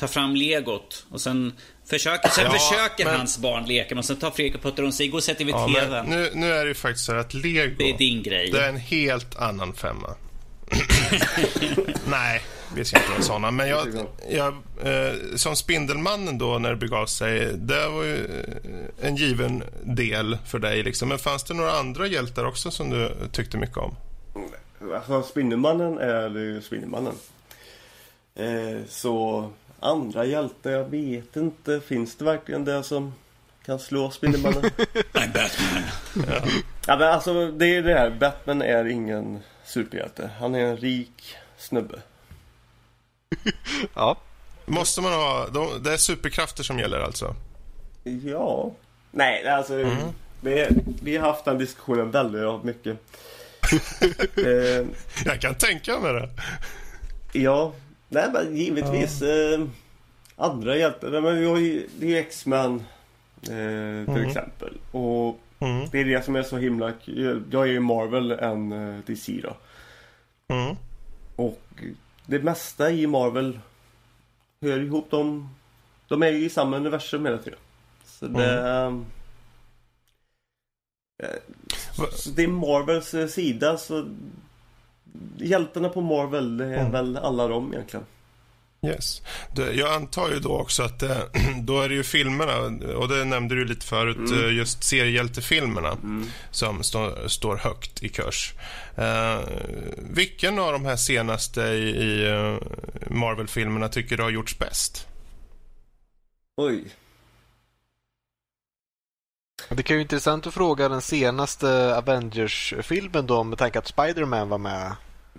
ta fram legot. Och sen försöker, sen Ja, försöker men- hans barn leka. Men sen tar Fredrik och puttar om sig. Gå och sätter vid ja TVn. nu, nu är det ju faktiskt så här att Lego, Det är din grej. det är en helt annan femma. Nej, vi ska inte vara såna. Men jag, jag, eh, som Spindelmannen då när det begav sig, det var ju eh, en given del för dig. Liksom. Men fanns det några andra hjältar också som du tyckte mycket om? Alltså Spindelmannen är ju Spindelmannen. Eh, så andra hjältar, jag vet inte. Finns det verkligen det som kan slå Spindelmannen? I'm Batman. ja men alltså det är det här. Batman är ingen superhjälte. Han är en rik snubbe. Ja. Måste man ha... De, det är superkrafter som gäller alltså? Ja. Nej alltså. Vi, vi har haft den diskussionen väldigt mycket. eh, Jag kan tänka mig det. Ja, nej men givetvis. Eh, andra hjältar. Men vi har ju, det är ju X-Men eh, till exempel. Och Mm. det är det som är så himla kul. Jag är ju Marvel än eh, DC då. Mm. Och det mesta i Marvel hör ihop dem. De är ju i samma universum hela tiden. Så det... eh, Va- Så det är Marvels eh, sida så Hjältarna på Marvel det är Mm. väl alla de egentligen. Yes. Jag antar ju då också att eh, då är det ju filmerna, och det nämnde du lite förut, eh, just seriehjältefilmerna som stå, står högt i kurs. Eh, vilken av de här senaste i, i Marvel-filmerna tycker du har gjorts bäst? Oj. Det kan ju vara intressant att fråga den senaste Avengers-filmen då med tanke att Spider-Man var med.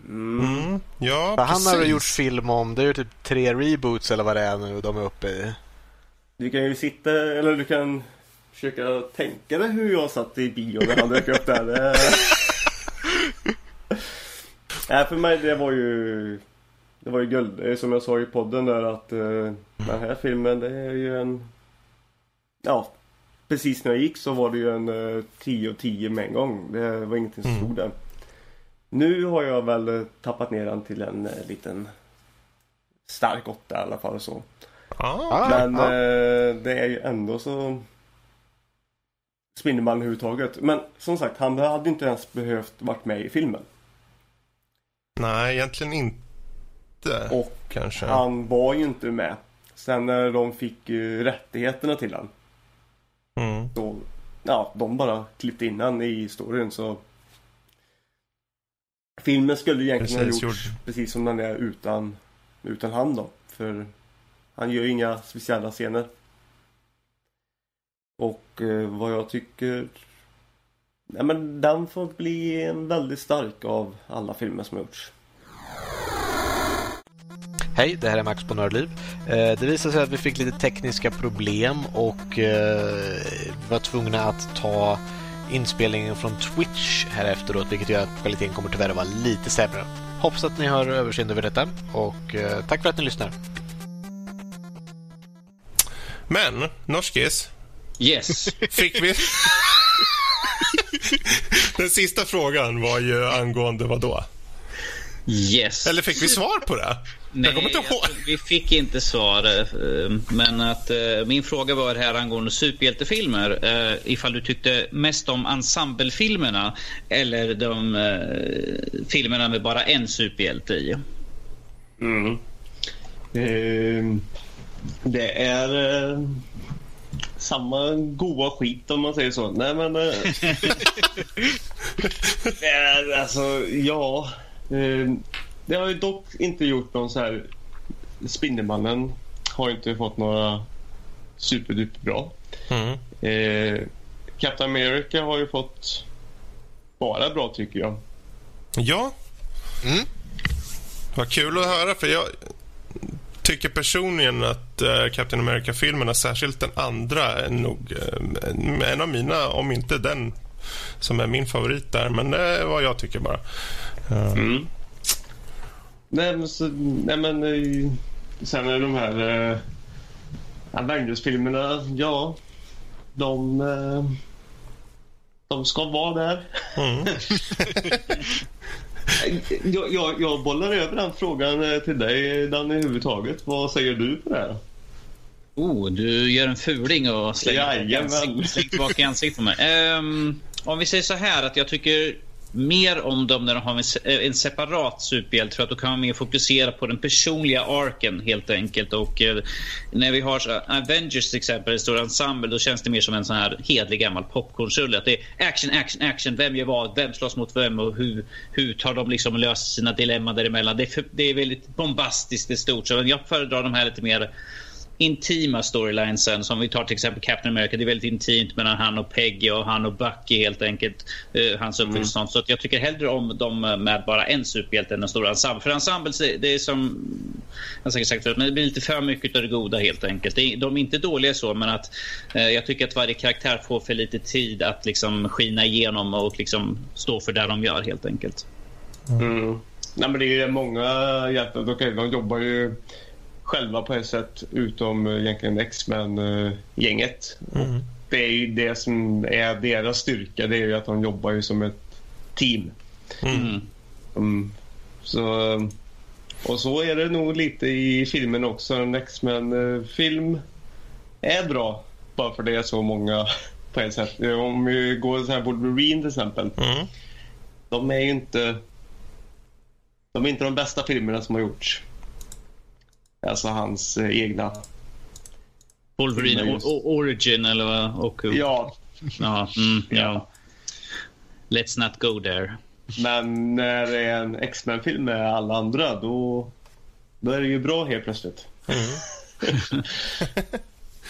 Mm. Mm. Ja, För han har precis. gjort film om, det är ju typ tre reboots eller vad det är nu de är uppe i. Du kan ju sitta, eller du kan försöka tänka dig hur jag satt i bio när han dök upp där. Nej, för mig det var ju Det var ju guld. Det är som jag sa i podden där att eh, den här filmen det är ju en Ja Precis när jag gick så var det ju en eh, 10 och 10 med en gång. Det var ingenting som Mm. stod där. Nu har jag väl eh, tappat ner den till en eh, liten Stark åtta i alla fall så. Ja, Ah, Men ja. eh, det är ju ändå så Spindelmannen överhuvudtaget. Men som sagt, han hade inte ens behövt varit med i filmen. nej, egentligen inte. Och kanske. han var ju inte med. Sen när de fick eh, rättigheterna till han. Mm. Då, ja, de bara klippte in han i storyn så. Filmen skulle egentligen Precis, ha gjorts gjord. precis som den är utan, utan han då. För han gör inga speciella scener. Och eh, vad jag tycker Nej men den får bli en väldigt stark av alla filmer som har gjorts. Hej, det här är Max på Nördliv. Eh, Det visade sig att vi fick lite tekniska problem och eh, var tvungna att ta inspelningen från Twitch här efteråt vilket gör att kvaliteten kommer tyvärr att vara lite sämre. Hoppas att ni har överseende över detta och eh, tack för att ni lyssnar. Men, Norskis, Yes. fick vi... Den sista frågan var ju angående vad då? Yes. Eller fick vi svar på det? Jag kommer inte ihåg. alltså, vi fick inte svar. eh, Men att eh, min fråga var här angående superhjältefilmer. eh, Ifall du tyckte mest om ensemblefilmerna eller de filmerna med bara en superhjälte i. Mm. Eh, det är eh, samma goa skit om man säger så. Nej men... Eh, eh, alltså ja. Eh, det har ju dock inte gjort någon så här... Spindelmannen har inte fått några superduper bra. Mm. Eh, Captain America har ju fått bara bra tycker jag. Ja. Mm. Vad kul att höra, för jag tycker personligen att uh, Captain America-filmerna, särskilt den andra, är nog uh, en av mina, om inte den som är min favorit där. Men det är vad jag tycker bara. Mm. Nej, men, så, nej, men sen är de här uh, Avengers-filmerna, ja, de, uh, de ska vara där. Mm. jag, jag, jag bollar över den frågan till dig, Dan, överhuvudtaget. Vad säger du på det här? Oh, du gör en fuling och slänger släng tillbaka i ansiktet på mig. Um, om vi säger så här att jag tycker mer om dem när de har en, eh, en separat superhjälte för att då kan man mer fokusera på den personliga arken helt enkelt. Och eh, när vi har så, eh, Avengers till exempel, en stor ensemble, då känns det mer som en sån här hedlig gammal popcornsrulle. Att det är action, action, action. Vem gör vad? Vem slåss mot vem? Och hur, hur tar de liksom löser sina dilemman däremellan? Det är, för, det är väldigt bombastiskt, det är stort. Så jag föredrar de här lite mer intima storylinesen som vi tar till exempel Captain America. Det är väldigt intimt mellan han och Peggy och han och Bucky helt enkelt. Uh, hans uppväxt. Mm. Så jag tycker hellre om dem med bara en superhjälte än en stor ensemble. För ensemble det är som jag säkert sagt förut, men det blir lite för mycket av det goda helt enkelt. De är inte dåliga så men att uh, jag tycker att varje karaktär får för lite tid att liksom skina igenom och liksom stå för det de gör helt enkelt. Mm. Nej, men det är många hjältar. Okay, de jobbar ju själva på ett sätt utom eh, egentligen X-Men-gänget. Mm. Det är ju det som är deras styrka. Det är ju att de jobbar ju som ett team. Mm. Um, så, och så är det nog lite i filmen också. En X-Men-film är bra bara för det är så många på ett sätt. Om vi går så här Wolverine till exempel. Mm. De är ju inte de är inte de bästa filmerna som har gjorts. Alltså hans eh, egna. Wolverine just... Origin eller vad? Och, ja. Ja, mm, ja. Let's not go there. Men när det är en X-Men-film med alla andra då, då är det ju bra helt plötsligt. Mm.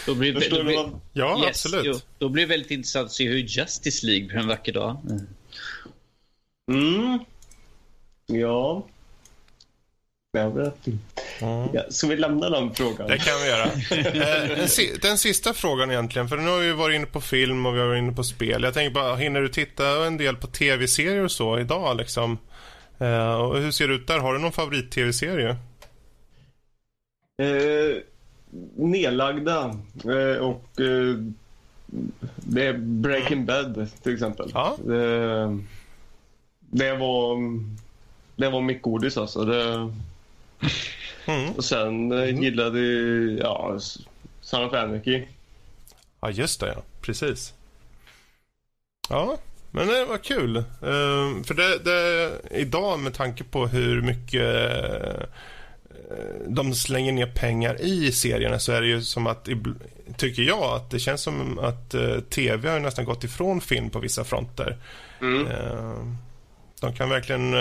då blir, Förstår då blir, du Ja, yes, absolut. Jo, då blir det väldigt intressant att se hur Justice League blir en vacker dag. Mm. Ja. Mm. Ja, ska vi lämna den frågan? Det kan vi göra. Eh, den sista frågan egentligen, för nu har vi varit inne på film och vi har varit inne på spel. Jag tänker bara, hinner du titta en del på tv-serier och så idag liksom? Eh, och hur ser det ut där? Har du någon favorit-tv-serie? Eh, nedlagda eh, och det är Breaking Bad till exempel. Ja. Det, det var det var mitt godis alltså. Det, Mm. Och sen eh, mm. gillade ja, Son of Anarchy. Ja, just det. Ja. Precis. Ja, men det var kul. Uh, för det, det, idag med tanke på hur mycket uh, de slänger ner pengar i serierna så är det ju som att, tycker jag, att det känns som att uh, tv har nästan gått ifrån film på vissa fronter. Mm. de kan verkligen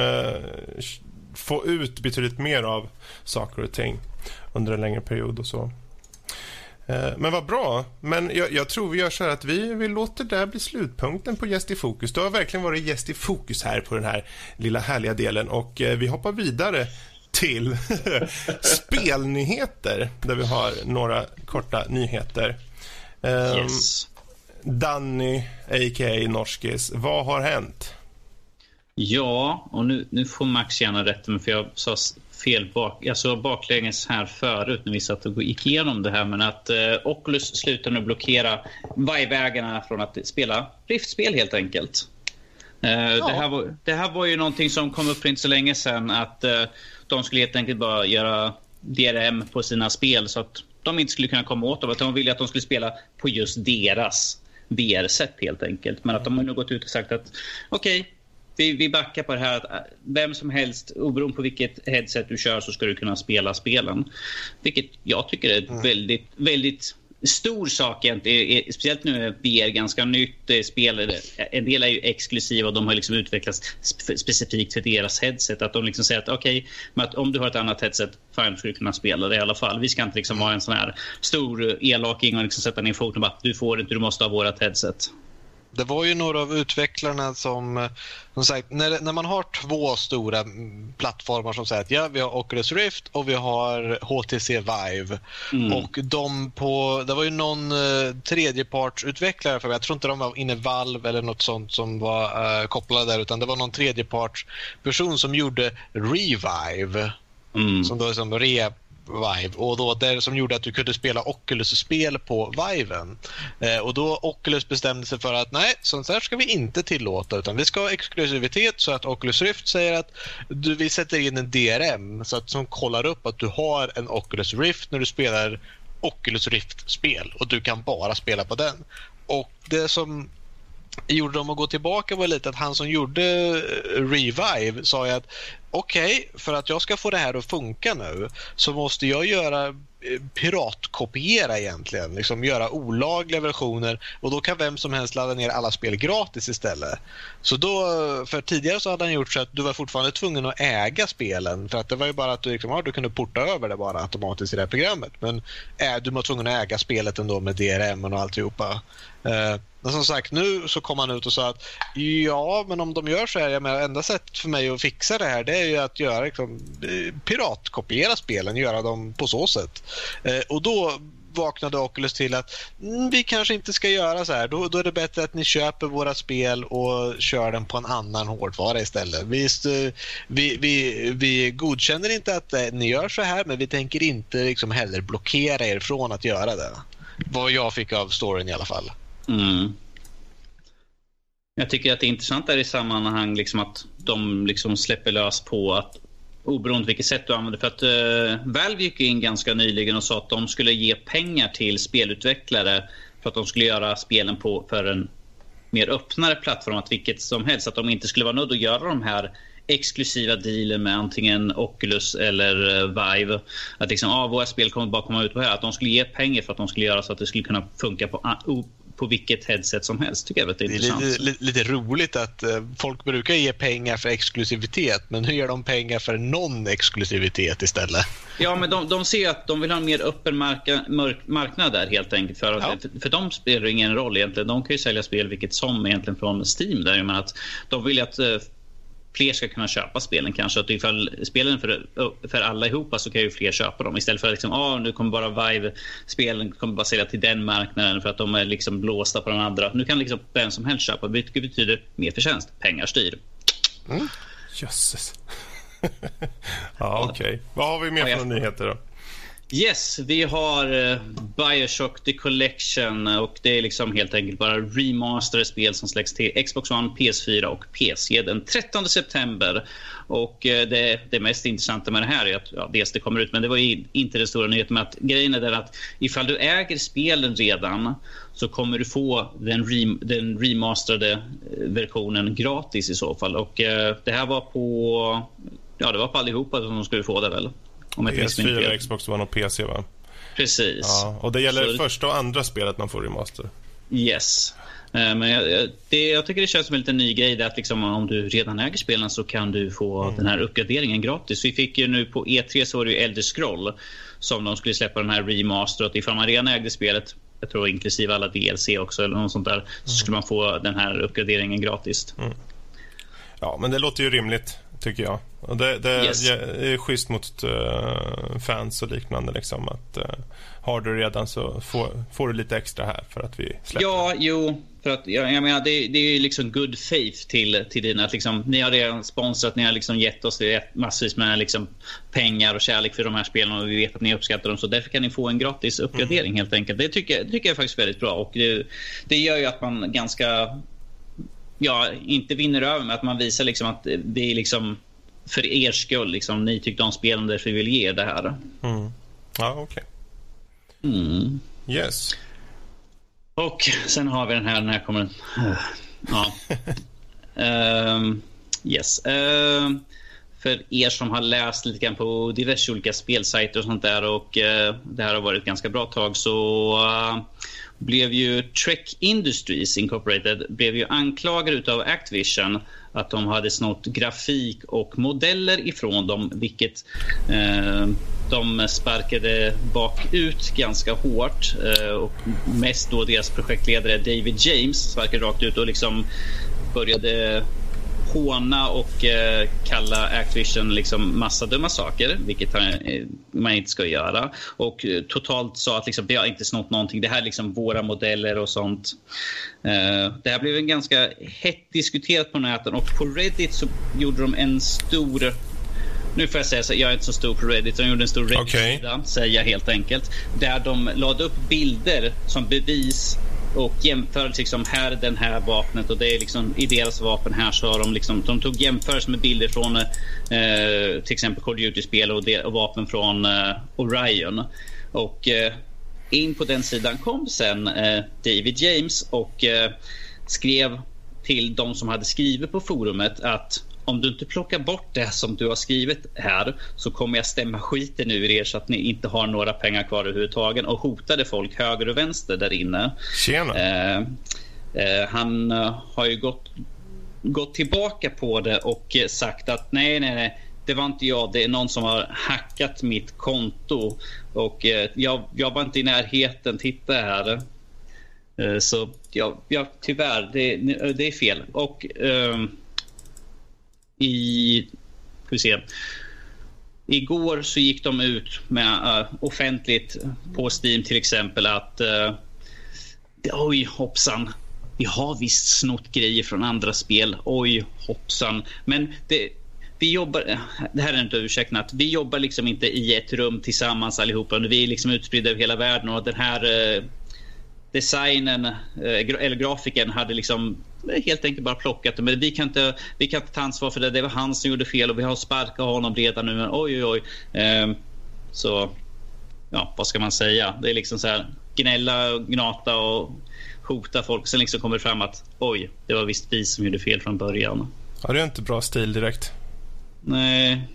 få ut betydligt mer av saker och ting under en längre period och så. Eh, men vad bra. Men jag, jag, tror vi gör så här att vi, vi låter det bli slutpunkten på Gäst i fokus. Du har verkligen varit gäst i fokus här på den här lilla härliga delen och eh, vi hoppar vidare till spelnyheter där vi har några korta nyheter. Ehm, yes. Danny, a.k.a. Norskis, vad har hänt? Ja, och nu, nu får Max gärna rätta mig för jag sa fel bak, jag sa baklänges här förut när vi satt och gick igenom det här. Men att eh, Oculus slutar nu blockera Vive-ägarna från att spela Rift-spel helt enkelt. Eh, ja. det, här var, det här var ju någonting som kom upp för inte så länge sedan. Att eh, de skulle helt enkelt bara göra DRM på sina spel så att de inte skulle kunna komma åt dem. Att de ville att de skulle spela på just deras VR-sätt helt enkelt. Men att de har nu gått ut och sagt att okej, okay, vi, vi backar på det här att äh, vem som helst, oberoende på vilket headset du kör, så ska du kunna spela spelen. Vilket jag tycker är ett mm. väldigt, väldigt stor sak egentligen. Speciellt nu är VR ganska nytt. Spel, en del är ju exklusiva och de har liksom utvecklats specifikt för deras headset. Att de liksom säger att okej, okay, om du har ett annat headset, fine, ska du kunna spela det i alla fall. Vi ska inte liksom vara en sån här stor elaking och liksom sätta ner foten och bara du får inte, du måste ha vårat headset. Det var ju några av utvecklarna som, som sagt, när, när man har två stora plattformar som säger att ja, vi har Oculus Rift och vi har HTC Vive. Mm. Och de på, det var ju någon eh, tredjepartsutvecklare, för jag tror inte de var inne Valve eller något sånt som var eh, kopplade där, utan det var någon tredjepartsperson som gjorde Revive. Mm. Som då är som re Vive och då det som gjorde att du kunde spela Oculus-spel på Viven. Eh, och då Oculus bestämde sig för att nej, sånt här ska vi inte tillåta utan vi ska ha exklusivitet så att Oculus Rift säger att du, vi sätter in en DRM så att som kollar upp att du har en Oculus Rift när du spelar Oculus Rift-spel och du kan bara spela på den. Och det som gjorde dem att gå tillbaka var lite att han som gjorde eh, Revive sa att okej, okay, för att jag ska få det här att funka nu så måste jag göra Eh, piratkopiera egentligen, liksom göra olagliga versioner och då kan vem som helst ladda ner alla spel gratis istället. Så då, för tidigare så hade han gjort så att du var fortfarande tvungen att äga spelen för att det var ju bara att du, liksom, ja, du kunde porta över det bara automatiskt i det här programmet. Men äh, du var tvungen att äga spelet ändå med DRM och alltihopa. Uh, men som sagt, nu så kom han ut och sa att ja, men om de gör så här, jag menar, enda sättet för mig att fixa det här det är ju att göra liksom, piratkopiera spelen, göra dem på så sätt. Eh, och då vaknade Oculus till att mm, vi kanske inte ska göra så här. Då, då, är det bättre att ni köper våra spel och kör den på en annan hårdvara istället. Vi, vi, vi, vi godkänner inte att eh, ni gör så här men vi tänker inte liksom heller blockera er från att göra det. Vad jag fick av storyn i alla fall. Mm. Jag tycker att det är intressant där i sammanhang liksom att de liksom släpper lös på att oberoende vilket sätt du använder. För att uh, Valve gick in ganska nyligen och sa att de skulle ge pengar till spelutvecklare för att de skulle göra spelen på för en mer öppnare plattform, att vilket som helst. Att de inte skulle vara nödda att göra de här exklusiva dealen med antingen Oculus eller uh, Vive. Att liksom, ah, våra spel kommer bara komma ut på här. Att de skulle ge pengar för att de skulle göra så att det skulle kunna funka på på vilket headset som helst. tycker jag är, det är intressant. Lite, lite, roligt att uh, folk brukar ge pengar för exklusivitet men nu ger de pengar för non-exklusivitet istället. Ja, men de, de ser att de vill ha en mer öppen marka, mark, marknad där helt enkelt. För, ja. för, för dem spelar det ingen roll egentligen. De kan ju sälja spel vilket som egentligen från Steam. Där, men att de vill att uh, fler ska kunna köpa spelen kanske. Att ifall spelen för, för alla ihop så kan ju fler köpa dem istället för att liksom, ah, nu kommer bara Vive-spelen kommer bara sälja till den marknaden för att de är liksom blåsta på den andra. Nu kan liksom vem som helst köpa, vilket betyder mer förtjänst. Pengar styr. Mm. Jösses. ja, okej. Okay. Vad har vi mer för nyheter då? Yes, vi har eh, Bioshock The Collection och det är liksom helt enkelt bara remasterade spel som släpps till Xbox One, PS4 och PC den 13 september. Och eh, det, det mest intressanta med det här är att ja, dels det kommer ut, men det var ju inte den stora nyheten med att grejen är den att ifall du äger spelen redan så kommer du få den, re, den remasterade eh, versionen gratis i så fall. Och det här var på, ja det var på allihopa som de skulle få det väl. Om jag PS4, Xbox One och PC va? Precis. Ja, och det gäller Så... första och andra spelet man får remaster? Yes. Eh, men jag, det, jag tycker det känns som en liten ny grej. Att liksom, om du redan äger spelen så kan du få mm. den här uppgraderingen gratis. Vi fick ju nu på E3 så var det ju Elder Scroll som de skulle släppa den här remaster. Och ifall man redan ägde spelet, jag tror inklusive alla DLC också eller något sånt där, mm. så skulle man få den här uppgraderingen gratis. Mm. Ja, men det låter ju rimligt tycker jag. Och det, det yes. är schysst mot uh, fans och liknande. Liksom, att, uh, har du redan så får, får du lite extra här för att vi släpper. Ja, jo. För att, jag, jag menar, det, det är ju liksom good faith till, till dina. Att liksom, ni har redan sponsrat, ni har liksom gett oss massvis med liksom, pengar och kärlek för de här spelen och vi vet att ni uppskattar dem. Så därför kan ni få en gratis uppgradering mm. helt enkelt. Det tycker, det tycker jag är faktiskt väldigt bra. Och det, det gör ju att man ganska ja, inte vinner över med att man visar liksom att det är liksom för er skull. Liksom, ni tyckte om spelen därför vi vill ge er det här. Mm. Ja, okej. Okay. Mm. Yes. Och sen har vi den här, den här kommer... Ja. um, Yes. Uh, för er som har läst lite grann på diverse olika spelsajter och sånt där och uh, det här har varit ett ganska bra tag så uh, blev ju Trek Industries Incorporated blev ju anklagade av Activision att de hade snott grafik och modeller ifrån dem vilket eh, de sparkade bakut ganska hårt. Eh, och mest då deras projektledare David James sparkade rakt ut och liksom började håna och eh, kalla Activision liksom massa dumma saker, vilket eh, man inte ska göra. Och eh, totalt sa att liksom, vi har inte snott någonting. Det här är liksom våra modeller och sånt. Eh, det här blev en ganska hett diskuterat på nätet och på Reddit så gjorde de en stor nu får jag säga så, jag är inte så stor på Reddit. De gjorde en stor Reddit-sida, okay. säger jag helt enkelt. Där de lade upp bilder som bevis och jämförde liksom här den här vapnet och det är liksom i deras vapen här så har de liksom de tog jämförelse med bilder från eh, till exempel Call of Duty-spel och, och, vapen från eh, Orion. Och eh, in på den sidan kom sen eh, David James och eh, skrev till de som hade skrivit på forumet att om du inte plockar bort det som du har skrivit här så kommer jag stämma skiten ur er så att ni inte har några pengar kvar överhuvudtaget och hotade folk höger och vänster där inne. Tjena. Eh, eh, han uh, har ju gått, gått tillbaka på det och sagt att nej, nej, nej. Det var inte jag. Det är någon som har hackat mitt konto. Och eh, jag, jag var inte i närheten. Titta här. Eh, så ja, ja, tyvärr, det, det är fel. Och ehm, i... Ska vi se. Igår så gick de ut med uh, offentligt på Steam till exempel att uh, oj hoppsan, vi har visst snott grejer från andra spel. Oj hoppsan. Men det, vi jobbar, eh, det här är inte ursäkten, att vi jobbar liksom inte i ett rum tillsammans allihopa. Vi är liksom utspridda över hela världen och den här uh, designen eller grafiken hade liksom helt enkelt bara plockat det. Men vi kan, inte, vi kan inte ta ansvar för det. Det var han som gjorde fel och vi har sparkat honom redan nu. Men oj, oj, oj. Eh, så, ja, vad ska man säga? Det är liksom så här gnälla, gnata och hota folk. Sen liksom kommer det fram att oj, det var visst vi som gjorde fel från början. Ja, det är inte bra stil direkt. Nej.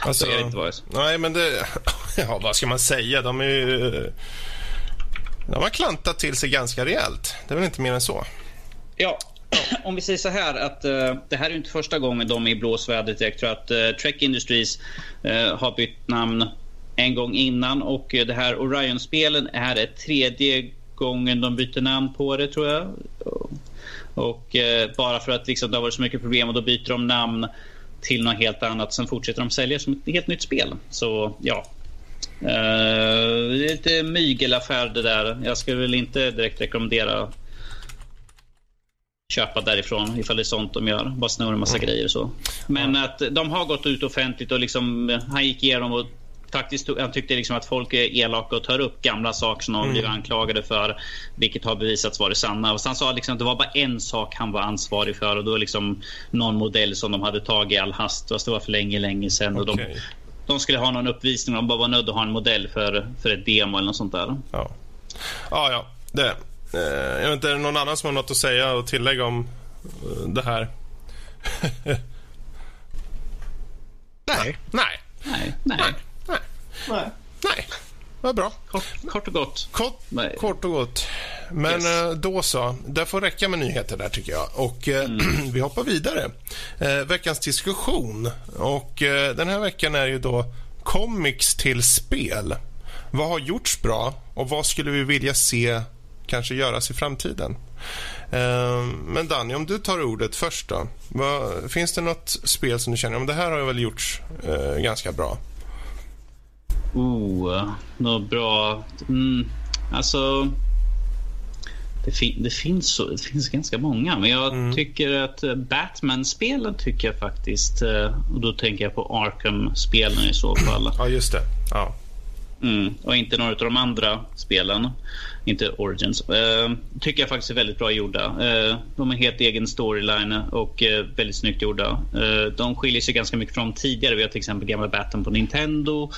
Alltså, det inte. Nej, men det... Ja, vad ska man säga? De är ju... De har klantat till sig ganska rejält. Det är väl inte mer än så. Ja, om vi säger så här att uh, det här är inte första gången de är i blåsvädret. Jag tror att uh, Trek Industries uh, har bytt namn en gång innan och det här Orion-spelen är det tredje gången de byter namn på det tror jag. Och bara för att liksom, det har varit så mycket problem och då byter de namn till något helt annat. Sen fortsätter de sälja som ett helt nytt spel. Så ja. det är lite mygelaffär det där. Jag skulle väl inte direkt rekommendera köpa därifrån ifall det är sånt de gör. Bara snor en massa mm. grejer och så. Men att de har gått ut offentligt och liksom, han gick igenom och faktiskt, han tyckte liksom att folk är elaka och tar upp gamla saker som de mm. blivit anklagade för. Vilket har bevisats vara det sanna. Och han sa liksom att det var bara en sak han var ansvarig för och då liksom någon modell som de hade tagit i all hast. Fast det var för länge, länge sedan. Okay. Och de, de skulle ha någon uppvisning och de bara var nödda att ha en modell för, för ett demo eller något sånt där. Ja, ja. ja det, jag vet inte, är det någon annan som har något att säga och tillägga om eh, det här? nej. Nej. Nej. Nej. Nej. Nej. Nej. Vad bra. Kort, kort, och gott. Kort, kort och gott. Men yes. Eh, då så. Det får räcka med nyheter där tycker jag. Och mm. vi hoppar vidare. Eh, veckans diskussion. Och eh, den här veckan är ju då comics till spel. Vad har gjorts bra och vad skulle vi vilja se kanske göras i framtiden. Ehm, men Danny, om du tar ordet först då. finns det något spel som du känner om det här har väl gjorts eh, ganska bra? Oh, något bra. Mm, alltså, det, fin det, finns så, det finns ganska många, men jag mm. tycker att eh, Batman-spelen tycker jag faktiskt, eh, och då tänker jag på Arkham-spelen i så fall. Ja, just det. Ja. Mm, och inte några av de andra spelen. Inte Origins. Uh, tycker jag faktiskt är väldigt bra gjorda. Uh, de har helt egen storyline och uh, väldigt snyggt gjorda. de skiljer sig ganska mycket från tidigare. Vi har till exempel gamla Batten på Nintendo,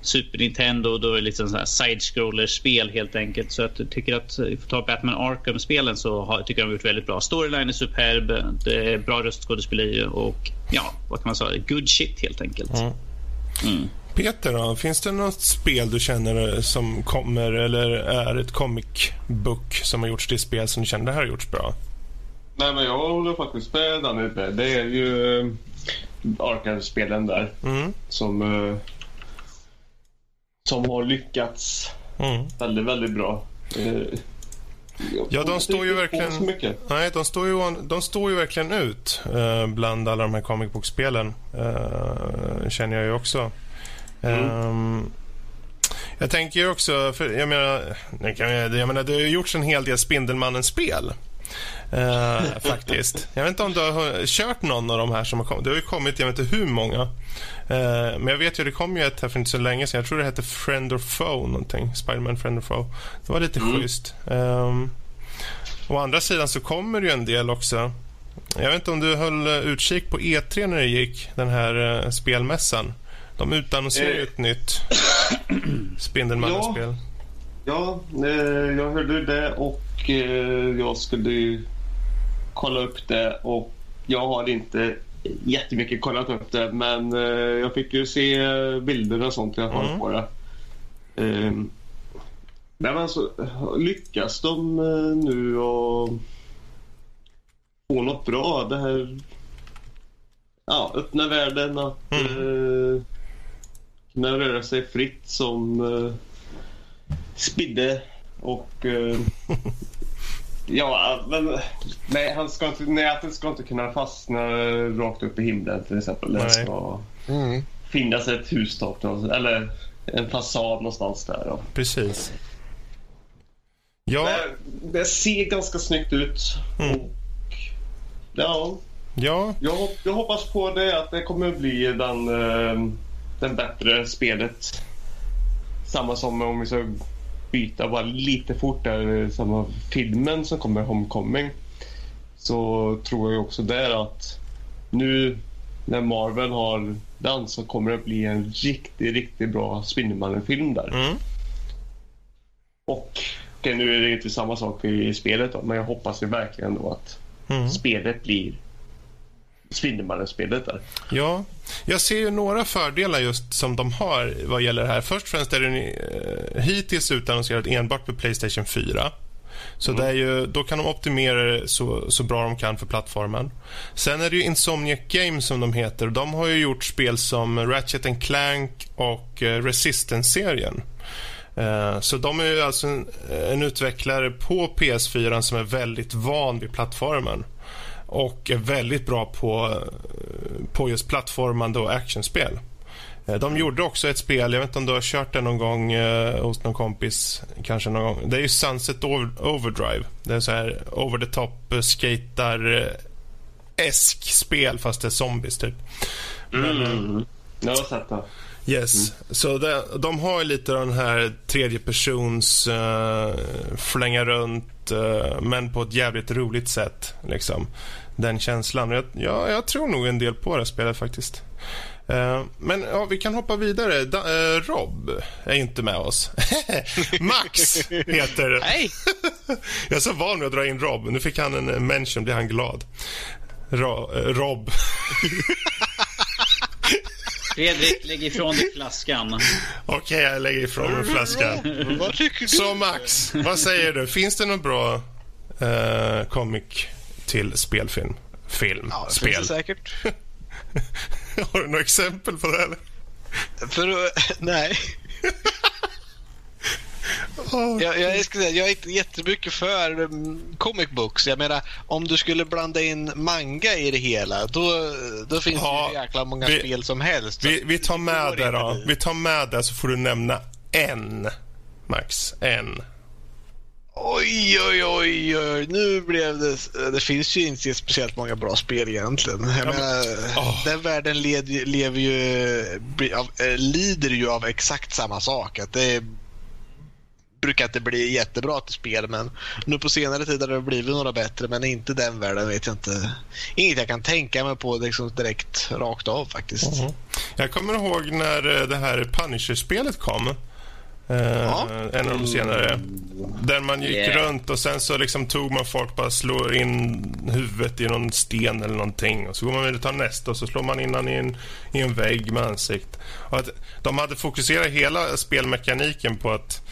Super Nintendo. Då är det lite sådana side-scroller-spel helt enkelt. Så att jag tycker att, för att ta Batman Arkham-spelen så har, tycker jag de har gjort väldigt bra. Storyline är superb, det är bra röstskådespeleri och ja, vad kan man säga? Good shit helt enkelt. Mm. Peter, då? finns det något spel du känner som kommer eller är ett comic book som har gjorts till spel som du känner det här har gjorts bra? Nej, men jag håller faktiskt med Danny. Det är ju äh, Arkham-spelen där mm. som, äh, som har lyckats mm. väldigt, väldigt bra. Äh, Ja, de står ju verkligen... Nej, de står ju, de står ju verkligen ut eh, bland alla de här comic book-spelen. Eh, känner jag ju också. Mm. Um, jag tänker ju också, för jag menar, jag menar, det har gjorts en hel del Spindelmannen-spel. Uh, faktiskt. Jag vet inte om du har kört någon av de här som har kommit. Det har ju kommit, jag vet inte hur många. Uh, men jag vet ju, det kom ju ett här för inte så länge sedan. Jag tror det hette Friend or Foe någonting. Spiderman Friend or Foe. Det var lite mm. schysst. Um, å andra sidan så kommer det ju en del också. Jag vet inte om du höll utkik på E3 när det gick, den här uh, spelmässan. De utannonserar ju ett nytt Spindelmannen-spel. Ja, ja eh, jag hörde det och eh, jag skulle kolla upp det och jag har inte jättemycket kollat upp det men eh, jag fick ju se bilder och sånt i alla fall mm. på det. Um, men alltså, lyckas de nu och få något bra? Det här ja, öppna världen, att mm kunna röra sig fritt som uh, Spidde och uh, ja, men nej, han ska inte, nätet ska inte kunna fastna rakt upp i himlen till exempel. Det ska mm. finnas ett hustak eller en fasad någonstans där. Då. Precis. Ja. Det, det, ser ganska snyggt ut. Mm. Och, ja. Ja. Jag, jag hoppas på det att det kommer bli den uh, den bättre spelet. Samma som om vi ska byta bara lite fort där, samma filmen som kommer, Homecoming. Så tror jag också där att nu när Marvel har den så kommer det bli en riktigt, riktigt bra Spindelmannen-film där. Mm. Och okay, nu är det inte samma sak i spelet då, men jag hoppas ju verkligen då att mm. spelet blir Spindelmannen-spelet där. Ja, jag ser ju några fördelar just som de har vad gäller det här. Först och främst är den eh, hittills utannonserad enbart för Playstation 4. Så mm. det är ju, då kan de optimera det så, så bra de kan för plattformen. Sen är det ju Insomniac Games som de heter. De har ju gjort spel som Ratchet Clank och eh, Resistance-serien. Eh, så de är ju alltså en, en utvecklare på PS4 som är väldigt van vid plattformen och är väldigt bra på, på just plattformande och actionspel. Eh, de gjorde också ett spel, jag vet inte om du har kört det någon gång eh, hos någon kompis. kanske någon gång. Det är ju Sunset Overdrive. Det är så här over the top eh, skater esk spel fast det är zombies typ. Mm. Men, jag har sett det. Yes. Mm. Så det, de har lite den här tredjepersons uh, flänga runt uh, men på ett jävligt roligt sätt. Liksom den känslan. Jag, ja, jag tror nog en del på det spelet faktiskt. Uh, men ja, vi kan hoppa vidare. Da, uh, Rob är inte med oss. Max heter... Hej! jag är så van vid att dra in Rob. Nu fick han en mention, blir han glad. Ro, uh, Rob. Fredrik, lägg ifrån dig flaskan. Okej, okay, jag lägger ifrån mig flaskan. vad tycker du? Så Max, vad säger du? Finns det någon bra uh, comic till spelfilm. Film. Ja, det spel. finns det säkert. Har du några exempel på det? Eller? För, nej. Jag, jag, jag, säga, jag är inte jättemycket för um, comic books. Jag menar, om du skulle blanda in manga i det hela, då, då finns ja, det ju jäkla många vi, spel som helst. Vi, vi tar med det då. Vi tar med det så får du nämna en, Max. En. Oj, oj, oj, oj. Nu blev det... Det finns ju inte speciellt många bra spel egentligen. Jag ja, menar, oh. Den världen led, lever ju, eh, lider ju av exakt samma sak. Att det brukar inte bli jättebra till spel men nu på senare tid har det blivit några bättre men inte den världen vet jag inte. Inget jag kan tänka mig på liksom direkt rakt av faktiskt. Mm. Jag kommer ihåg när eh, det här Punisher-spelet kom. Uh, ja. En av de senare. Där man gick yeah. runt och sen så liksom tog man folk bara slår in huvudet i någon sten eller någonting. Och så går man vidare och tar nästa och så slår man in i en, i en vägg med ansikt. Och att de hade fokuserat hela spelmekaniken på att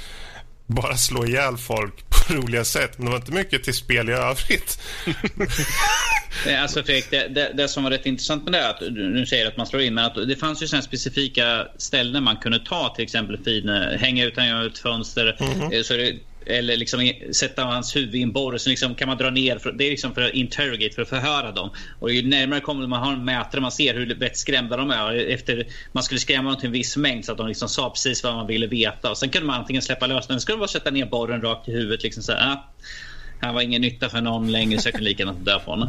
bara slå ihjäl folk på roliga sätt. Men det var inte mycket till spel i övrigt. alltså Fredrik, det, det, det, som var rätt intressant med det är att du säger att man slår in, men att det fanns ju sådana specifika ställen man kunde ta till exempel fin, hänga ut ett fönster. Mm -hmm. så det, eller liksom sätta hans huvud i en borr. Så liksom kan man dra ner. För, det är liksom för att interrogate, för att förhöra dem. Och ju närmare kommer man har en mätare, man ser hur vettskrämda de är. Efter, man skulle skrämma dem till en viss mängd så att de liksom sa precis vad man ville veta. Och sen kunde man antingen släppa lös den, skulle bara sätta ner borren rakt i huvudet. Liksom så här, ah, han var ingen nytta för någon längre så jag kunde lika gärna dö på honom.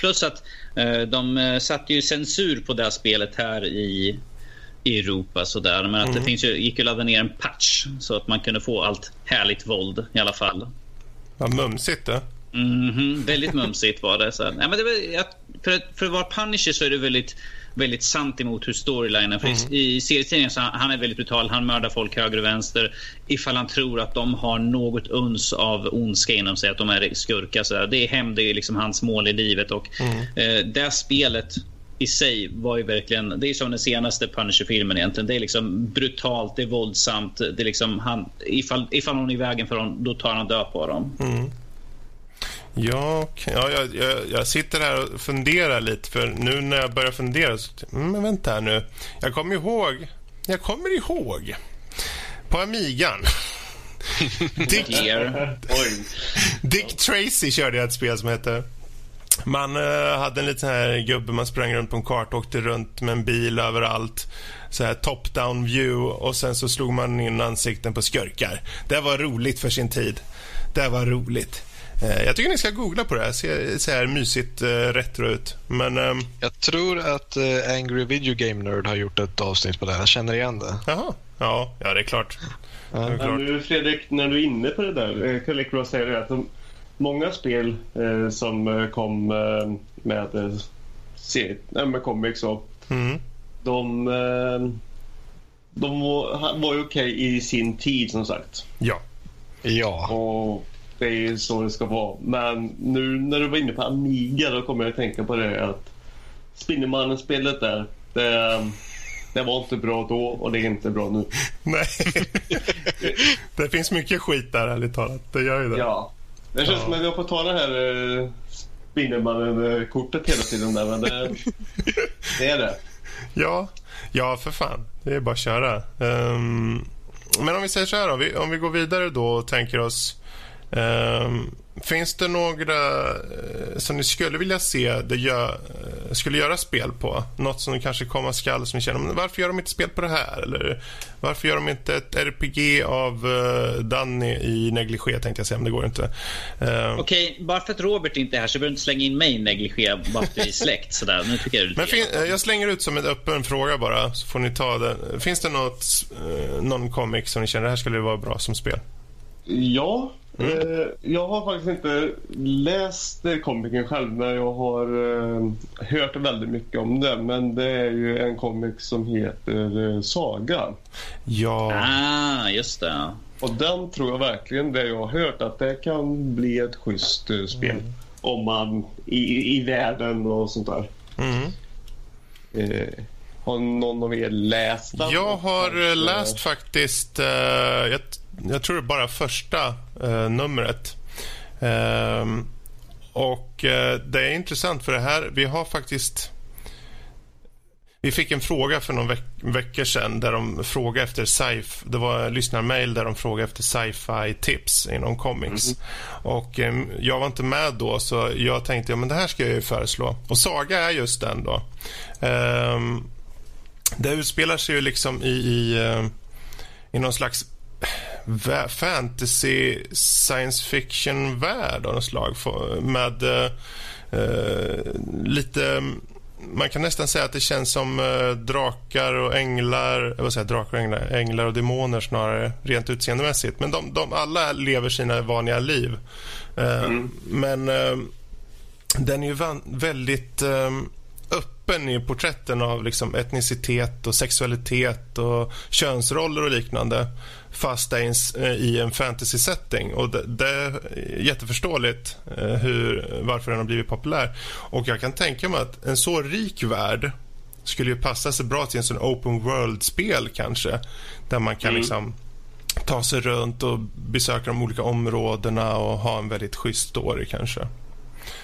Plus att eh, de eh, satte ju censur på det här spelet här i i Europa sådär. Men att mm. det finns ju, gick att ladda ner en patch så att man kunde få allt härligt våld i alla fall. Vad mumsigt det. Mm -hmm, väldigt mumsigt var det. Så. Nej, men det var, för, för att vara Punisher så är det väldigt, väldigt sant emot hur storylinen. För mm. I, serietidningen så han är väldigt brutal. Han mördar folk höger och vänster. Ifall han tror att de har något uns av ondska inom sig, att de är skurkar. Så Det är hämnd, det är liksom hans mål i livet. Och mm. eh, det spelet i sig var ju verkligen, det är som den senaste Punisher-filmen egentligen. Det är liksom brutalt, det är våldsamt. Det är liksom han, ifall, ifall hon är i vägen för honom, då tar han död på dem. Mm. Ja, ja jag, jag, jag, sitter här och funderar lite för nu när jag börjar fundera så, mm, men vänta här nu. Jag kommer ihåg, jag kommer ihåg på Amigan. Dick, Dick Tracy körde jag ett spel som heter man uh, hade en liten här gubbe, man sprang runt på en karta, åkte runt med en bil överallt. Så här top-down view och sen så slog man in ansikten på skurkar. Det var roligt för sin tid. Det var roligt. Uh, jag tycker ni ska googla på det här. Ser så här mysigt uh, retro ut. Men, um... Jag tror att Angry Video Game Nerd har gjort ett avsnitt på det. Jag känner igen det. Jaha. Ja, ja det är klart. Ja. Det är klart. Ja, Fredrik, när du är inne på det där. Kan jag säga att de många spel eh, som eh, kom eh, med, eh, med comics och mm. de, eh, de var, var ju okej okay i sin tid som sagt. Ja. Ja. Och det är så det ska vara. Men nu när du var inne på Amiga då kommer jag att tänka på det att Spindelmannen-spelet där, det, det var inte bra då och det är inte bra nu. Nej. det finns mycket skit där ärligt talat. Det gör ju det. Ja. Det känns ja. som att vi har fått ta det här uh, Spindelmannen-kortet hela tiden. Där, men det, det, är det. Ja, ja, för fan. Det är bara att köra. Um, men om vi säger så här då. Vi, om vi går vidare då och tänker oss um, Finns det några eh, som ni skulle vilja se det gör, eh, skulle göra spel på? Något som kanske komma skall som ni känner, men varför gör de inte spel på det här? Eller varför gör de inte ett RPG av uh, Danny i negligé tänkte jag säga, men det går inte. Uh, Okej, okay, bara för att Robert inte är här så behöver du inte slänga in mig i negligé bara för att vi är släkt sådär. Nu tycker jag, men fin, jag slänger ut som en öppen fråga bara, så får ni ta den. Finns det något, uh, någon comic som ni känner, det här skulle vara bra som spel? Ja, Mm. Eh, jag har faktiskt inte läst komikern själv men jag har eh, hört väldigt mycket om den. Men det är ju en komik som heter eh, Saga. Ja. Ah, just det. Och den tror jag verkligen, det jag har hört, att det kan bli ett schysst spel. Mm. Om man i, i världen och sånt där. Mm. Eh, har någon av er läst den? Jag har läst faktiskt, uh, jag, jag, tror det bara första uh, numret. Uh, och uh, det är intressant för det här, vi har faktiskt vi fick en fråga för någon veck veckor sedan där de frågade efter sci Det var lyssnarmail där de frågade efter sci-fi tips inom comics. Mm. Och eh, jag var inte med då så jag tänkte ja, men det här ska jag ju föreslå. Och Saga är just den då. Um, det utspelar sig ju liksom i, i, eh, i någon slags fantasy science fiction-värld av något slag med uh, lite man kan nästan säga att det känns som uh, drakar och änglar, vad säger drakar och änglar, änglar och demoner snarare, rent utseendemässigt. Men de, de alla lever sina vanliga liv. Uh, mm. Men uh, den är ju väldigt öppen i porträtten av liksom etnicitet och sexualitet och könsroller och liknande fast det är i en fantasy-setting. Och det, det, är jätteförståeligt eh, hur, varför den har blivit populär. Och jag kan tänka mig att en så rik värld skulle ju passa sig bra till en sån open world-spel kanske. Där man kan mm. liksom ta sig runt och besöka de olika områdena och ha en väldigt schysst story kanske.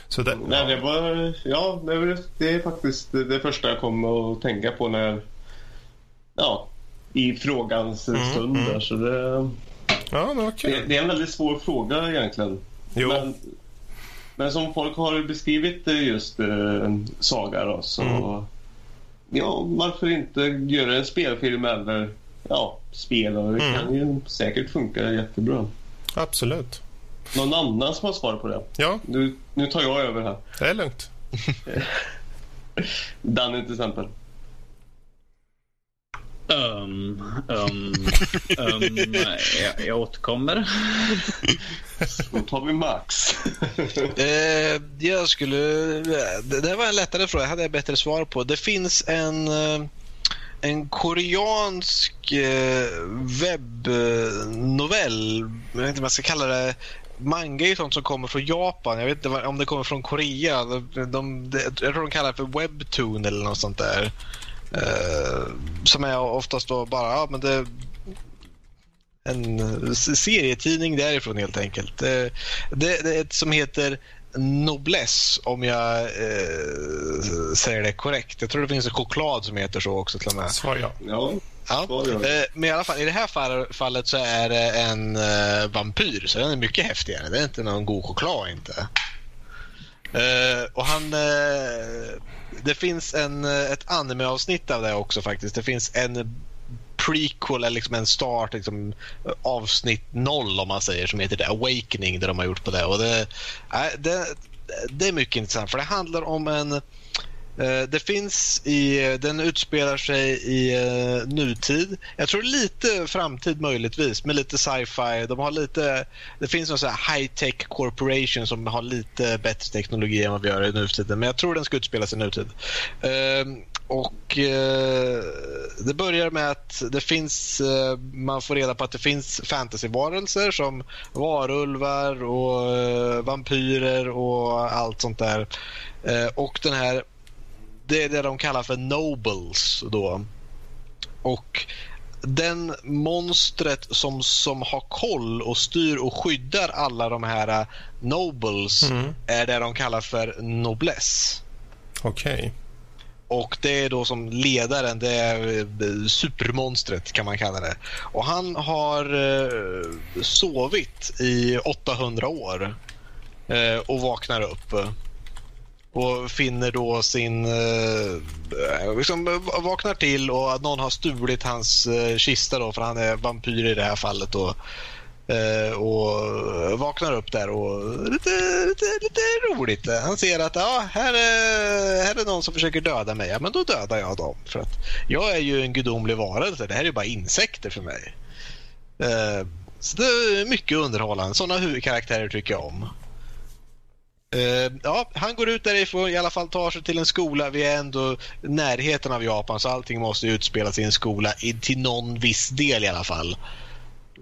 Så det, Nej, det var, ja, det är faktiskt det första jag kom att tänka på när ja, i frågans mm, stund. Mm. Så det, ja, men okay. det, det, är en väldigt svår fråga egentligen. Jo. Men, men som folk har beskrivit just eh, Saga då, så mm. ja, varför inte göra en spelfilm eller ja, spel? Och det mm. kan ju säkert funka jättebra. Absolut. Någon annan som har svar på det? Ja. Nu, nu tar jag över här. Det är lugnt. Danny till exempel. Um, um, um, jag, jag återkommer. Då tar vi Max. eh, jag skulle... Det, det var en lättare fråga. Jag hade jag bättre svar på. Det finns en, eh, en koreansk eh, webbnovell. Jag vet inte vad jag ska kalla det. Manga är sånt som kommer från Japan. Jag vet inte om det kommer från Korea. De, de, jag tror de kallar det för webtoon eller något sånt där. Uh, som är oftast då bara ja, men det, en serietidning därifrån helt enkelt. Det, det, det är ett som heter Noblesse om jag eh, säger det korrekt. Jag tror det finns en choklad som heter så också till och med. Svar ja. ja. Ja, eh, men i alla fall i det här fallet så är det en uh, vampyr så den är mycket häftigare. Det är inte någon god choklad inte. Uh, och han... Uh, det finns en, eh, ett anime-avsnitt av det också faktiskt. Det finns en prequel, eller liksom en start, liksom, avsnitt noll om man säger, som heter det, Awakening, där de har gjort på det. Och det, det, det är mycket intressant, för det handlar om en Eh, Eh, det finns i, den utspelar sig i uh, nutid. Jag tror lite framtid möjligtvis med lite sci-fi. De har lite, det finns någon high-tech corporation som har lite bättre teknologi än vad vi gör i nutiden. Men jag tror den ska utspela sig i nutid. Uh, och uh, Det börjar med att det finns, man får reda på att det finns fantasyvarelser som varulvar och vampyrer och allt sånt där. och den här det är det de kallar för nobles då. Och den monstret som, som har koll och styr och skyddar alla de här nobles mm. är det de kallar för noblesse. Okej. Okay. Och det är då som ledaren, det är eh, supermonstret kan man kalla det. Och han har eh, sovit i 800 år och vaknar upp och finner då sin... Eh, liksom eh, vaknar till och att någon har stulit hans eh, kista då för han är vampyr i det här fallet. Då. Eh, och vaknar upp där och lite, lite, lite roligt. Han ser att ja, här, är, här är någon som försöker döda mig. Ja, men då dödar jag dem. För att jag är ju en gudomlig varelse. Det här är bara insekter för mig. Eh, så det är mycket underhållande. Sådana huvudkaraktärer tycker jag om. Uh, ja, han går ut därifrån, i alla fall tar sig till en skola. Vi är ändå närheten av Japan så allting måste utspelas i en skola i, till någon viss del i alla fall.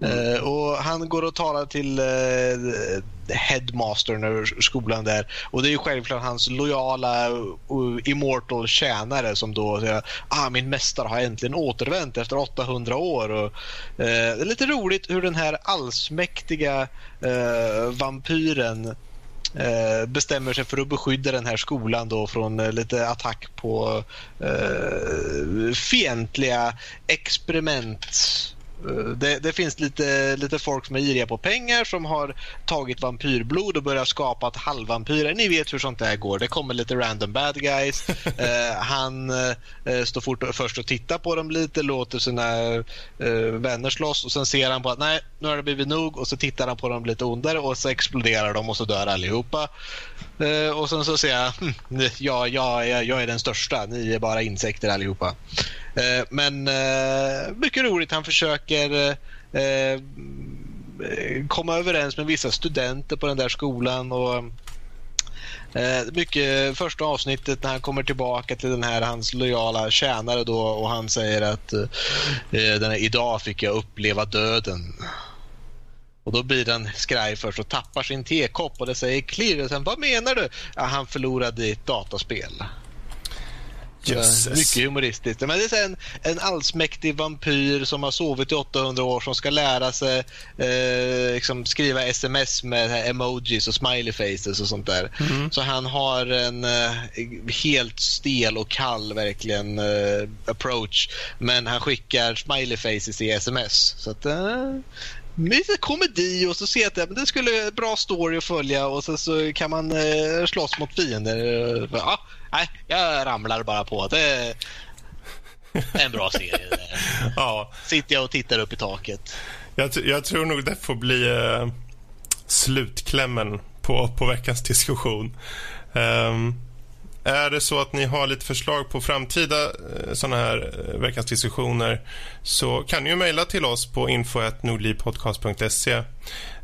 Mm. Uh, och Han går och talar till uh, headmastern över skolan där och det är ju självklart hans lojala uh, immortal tjänare som då säger ah min mästare har äntligen återvänt efter 800 år. Och, uh, det är lite roligt hur den här allsmäktiga vampyren Eh, Eh, bestämmer sig för att beskydda den här skolan då från eh, lite attack på eh, fientliga experiment det, det, finns lite, lite folk som är iriga på pengar som har tagit vampyrblod och börjat skapa halvvampyrer. Ni vet hur sånt där går. Det kommer lite random bad guys. uh, han uh, står fort, först och tittar på dem lite, låter sina uh, vänner slåss och sen ser han på att nej, nu har det blivit nog och så tittar han på dem lite ondare och så exploderar de och så dör allihopa. och sen så säger jag, hm, ja, ja, jag är den största, ni är bara insekter allihopa. Eh, men eh, mycket roligt. Han försöker Eh, eh, komma överens med vissa studenter på den där skolan. och eh, mycket första avsnittet när han kommer tillbaka till den här hans lojala tjänare då och han säger att eh, den här, idag fick jag uppleva döden. Och då blir den skraj först och tappar sin tekopp och det säger klirr. Sen, vad menar du? Ja, han förlorade i ett dataspel. Jösses. Mycket humoristiskt. Men det är en, en allsmäktig vampyr som har sovit i 800 år som ska lära sig eh, liksom skriva sms med emojis och smiley faces och sånt där. Mm. Så han har en eh, helt stel och kall verkligen eh, approach. Men han skickar smiley faces i sms. Så att, eh, lite komedi och så ser jag att det skulle bra story att följa och så, så kan man eh, slåss mot fiender. Ja, nej, jag ramlar bara på. Det är en bra serie. ja. Sitter jag och tittar upp i taket. Jag, jag tror nog det får bli eh, slutklämmen på, på veckans diskussion. Um, är det så att ni har lite förslag på framtida eh, såna här eh, veckans diskussioner så kan ni ju mejla till oss på info.nordlivpodcast.se.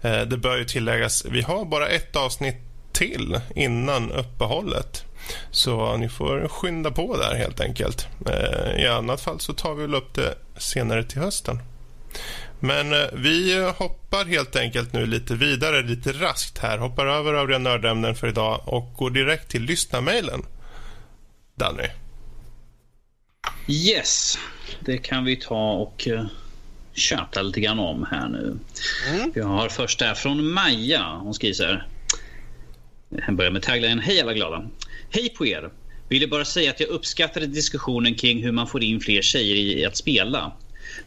Eh, det bör ju tilläggas, vi har bara ett avsnitt till innan uppehållet. Så ni får skynda på där helt enkelt. I annat fall så tar vi väl upp det senare till hösten. Men vi hoppar helt enkelt nu lite vidare, lite raskt här. Hoppar över övriga nördämnen för idag och går direkt till lyssnarmailen. Danny? Yes, det kan vi ta och uh, köta lite grann om här nu. Mm. Vi har först där från Maja. Hon skriver så här. Han börjar med tagline. Hej alla glada. Hej på er. Ville bara säga att jag uppskattade diskussionen kring hur man får in fler tjejer i att spela.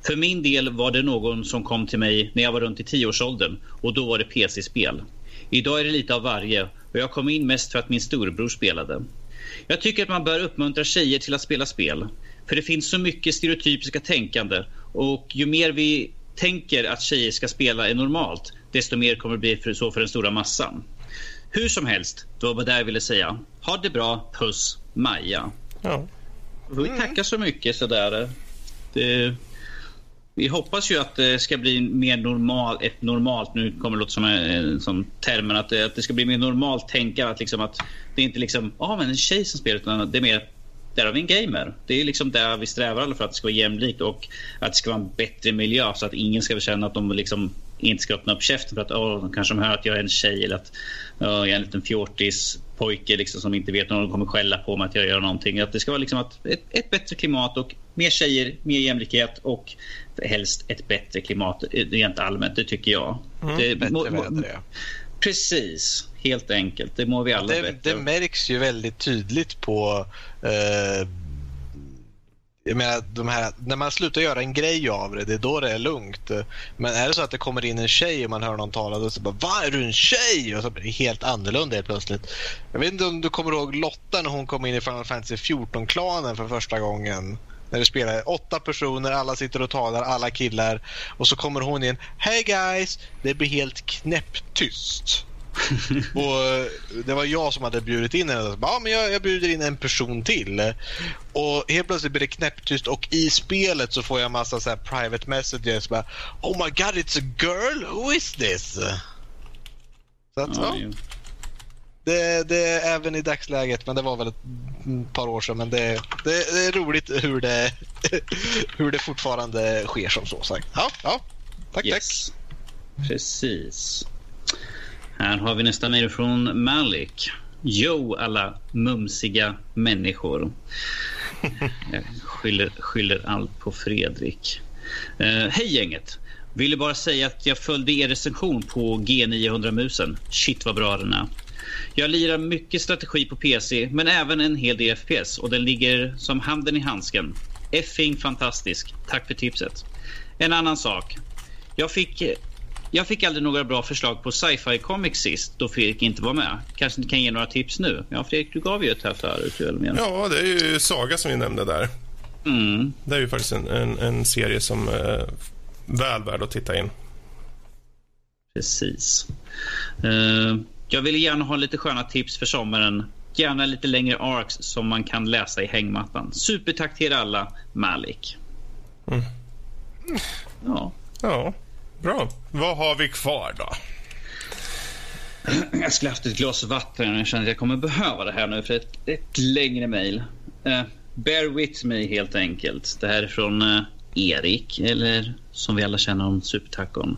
För min del var det någon som kom till mig när jag var runt i tioårsåldern och då var det PC-spel. Idag är det lite av varje och jag kom in mest för att min storbror spelade. Jag tycker att man bör uppmuntra tjejer till att spela spel. För det finns så mycket stereotypiska tänkande och ju mer vi tänker att tjejer ska spela är normalt, desto mer kommer det bli för, så för den stora massan. Hur som helst, det var bara det jag ville säga. Ha det bra, puss, Maja. Ja. Vi tackar så mycket sådär. Det, vi hoppas ju att det ska bli mer normal, ett normalt, nu kommer det låta som, en, som termen, att det, att det ska bli mer normalt tänka att, liksom att det är inte liksom, ah, men en tjej som spelar, utan det är mer där har vi en gamer. Det är liksom där vi strävar alla för att det ska vara jämlikt och att det ska vara en bättre miljö så att ingen ska känna att de liksom inte ska öppna upp käften för att oh, kanske de hör att jag är en tjej eller att oh, jag är en liten fjortis pojke liksom, som inte vet om de kommer skälla på mig att jag gör någonting. Att det ska vara liksom att ett, ett bättre klimat och mer tjejer, mer jämlikhet och helst ett bättre klimat rent allmänt. Det tycker jag. Mm, det, bättre väder, ja. Precis, helt enkelt. Det mår vi alla det, bättre. Det märks ju väldigt tydligt på eh, jag menar, de här, när man slutar göra en grej av det, det är då det är lugnt. Men är det så att det kommer in en tjej och man hör någon tala och så bara Va, är du en tjej? Och så blir det helt annorlunda helt plötsligt. Jag vet inte om du kommer ihåg Lotta när hon kom in i Final Fantasy 14-klanen för första gången. När det spelar åtta personer, alla sitter och talar, alla killar. Och så kommer hon in. Hey guys! Det blir helt knäpptyst. och eh, det var jag som hade bjudit in henne. Ja, men jag, jag bjuder in en person till. Och helt plötsligt blir det knäpptyst och i spelet så får jag massa så private messages. Bara, oh my god, it's a girl? Who is this? Så att, ja. Det, det är även i dagsläget, men det var väl ett par år sedan. Men det, det, det är roligt hur det, hur det fortfarande sker som så sagt. Ja, ja. Tack, yes. tack. Precis. Här har vi nästa mejl från Malik. Jo, alla mumsiga människor. Jag skyller, skyller allt på Fredrik. Uh, Hej gänget! Ville bara säga att jag följde er recension på G900-musen. Shit vad bra den är. Jag lirar mycket strategi på PC, men även en hel del FPS och den ligger som handen i handsken. Effing fantastisk. Tack för tipset. en annan sak. Jag fick, jag fick aldrig några bra förslag på sci-fi comics sist då Fredrik inte var med. Kanske inte kan ge några tips nu? Ja, Fredrik, du gav ju ett här förut. Ja, det är ju Saga som vi nämnde där. Mm. Det är ju faktiskt en, en, en serie som är väl värd att titta in. Precis. Uh, jag vill gärna ha lite sköna tips för sommaren. Gärna lite längre arcs som man kan läsa i hängmattan. Supertack till er alla, Malik. Mm. Ja. Ja, bra. Vad har vi kvar då? Jag skulle haft ett glas vatten jag känner att jag kommer behöva det här nu för ett, ett längre mejl. Uh, bear with me helt enkelt. Det här är från uh, Erik, eller som vi alla känner om Supertacon.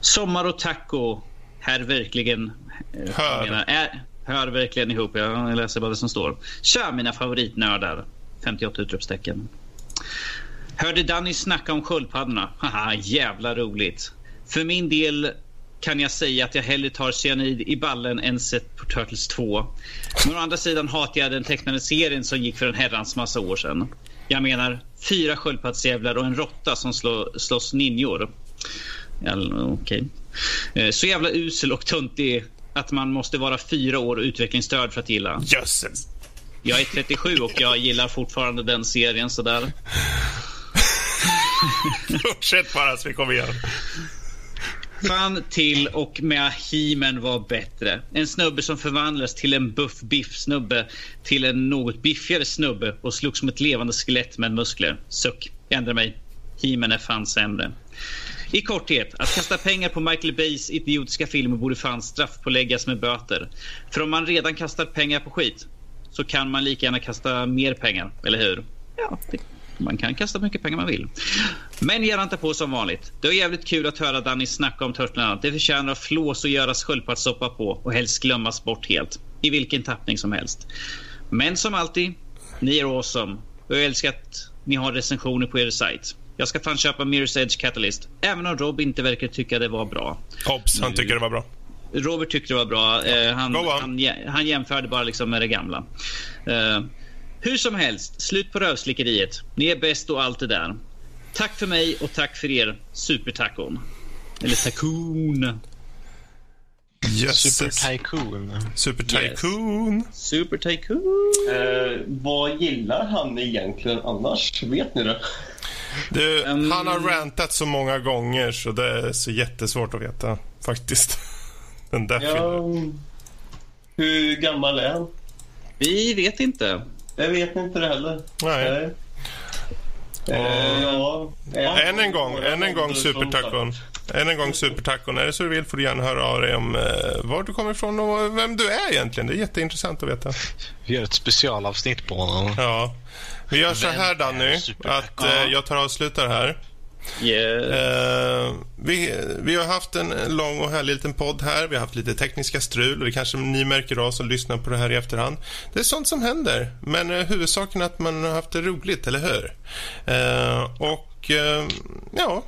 Sommar och taco här verkligen... Uh, hör. Menar, är, hör verkligen ihop. Jag läser bara det som står. Tja mina favoritnördar. 58 utropstecken. Hörde Danny snacka om sköldpaddorna? Haha, jävla roligt. För min del kan jag säga att jag hellre tar cyanid i ballen än sett på Turtles 2. Men å andra sidan hatar jag den tecknade serien som gick för en herrans massa år sedan. Jag menar fyra sköldpaddsdjävlar och en råtta som slå, slåss ninjor. Ja, Okej. Okay. Så jävla usel och töntig att man måste vara fyra år och utvecklingsstörd för att gilla. Jösses! Jag är 37 och jag gillar fortfarande den serien sådär. Fortsätt bara så vi kommer igen. Fan till och med He-Man var bättre. En snubbe som förvandlades till en buff biff-snubbe till en något biffigare snubbe och slogs som ett levande skelett med muskler. Suck. Jag ändrar mig. He-Man är fan sämre. I korthet, att kasta pengar på Michael Bays idiotiska filmer borde fan straffpåläggas med böter. För om man redan kastar pengar på skit så kan man lika gärna kasta mer pengar, eller hur? Ja, det, man kan kasta mycket pengar man vill. Men ge inte på som vanligt. Det var jävligt kul att höra Danny snacka om Turtlarna. Det förtjänar att flås och göras sköldpaddssoppa på och helst glömmas bort helt. I vilken tappning som helst. Men som alltid, ni är awesome. Och jag älskar att ni har recensioner på er sajt. Jag ska fan köpa Mirror's Edge Catalyst. Även om Rob inte verkar tycka det var bra. Obs, han tycker det var bra. Robert tyckte det var bra. Uh, han, han, han, jämförde bara liksom med det gamla. Uh, hur som helst, slut på rövslickeriet. Ni är bäst och allt det där. Tack för mig och tack för er, Supertacon. Eller Tacoon. Yes. Super Tycoon. Super Tycoon. Yes. Super Tycoon. Eh, vad gillar han egentligen annars? Vet ni det? Du, um, han har rantat så många gånger så det är så jättesvårt att veta faktiskt. Den där ja, Hur gammal är han? Vi vet inte. Jag vet inte det heller. Nej. Nej. Uh, ja, än en gång, än en gång Supertacon. Än en gång Supertacon. Är det så du vill får du gärna höra av dig om eh, var du kommer ifrån och vem du är egentligen. Det är jätteintressant att veta. Vi gör ett specialavsnitt på honom. Ja. Vi gör så här Danny, att eh, jag tar och avslutar här. Yeah. Uh, vi, vi har haft en lång och härlig liten podd här. Vi har haft lite tekniska strul och det kanske ni märker av som lyssnar på det här i efterhand. Det är sånt som händer, men uh, huvudsaken är att man har haft det roligt, eller hur? Uh, och ja,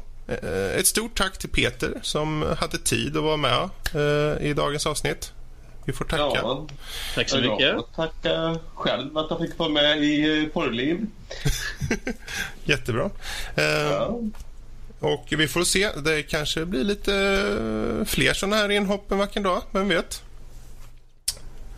ett stort tack till Peter som hade tid att vara med i dagens avsnitt. Vi får tacka. Ja, tack så mycket. Jag tacka själv att jag fick vara med i Porrliv. Jättebra. Ja. Och vi får se. Det kanske blir lite fler sådana här inhopp en vacker dag. Vem vet?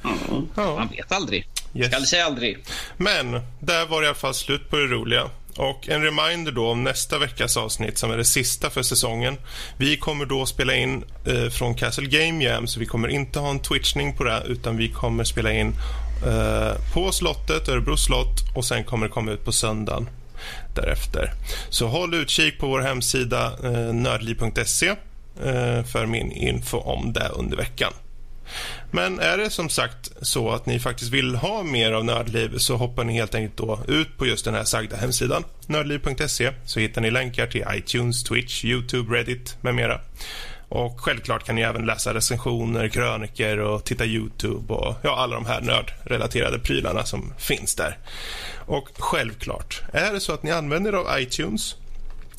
Mm. Ja. Man vet aldrig. Yes. Skall säga aldrig. Men där var det i alla fall slut på det roliga. Och en reminder då om nästa veckas avsnitt som är det sista för säsongen. Vi kommer då spela in eh, från Castle Game Jam så vi kommer inte ha en twitchning på det utan vi kommer spela in eh, på slottet, Örebro slott och sen kommer det komma ut på söndagen därefter. Så håll utkik på vår hemsida eh, nördliv.se eh, för min info om det under veckan. Men är det som sagt så att ni faktiskt vill ha mer av Nördliv så hoppar ni helt enkelt då ut på just den här sagda hemsidan nördliv.se så hittar ni länkar till iTunes, Twitch, Youtube, Reddit med mera. Och självklart kan ni även läsa recensioner, kröniker och titta Youtube och ja, alla de här nördrelaterade prylarna som finns där. Och självklart, är det så att ni använder av iTunes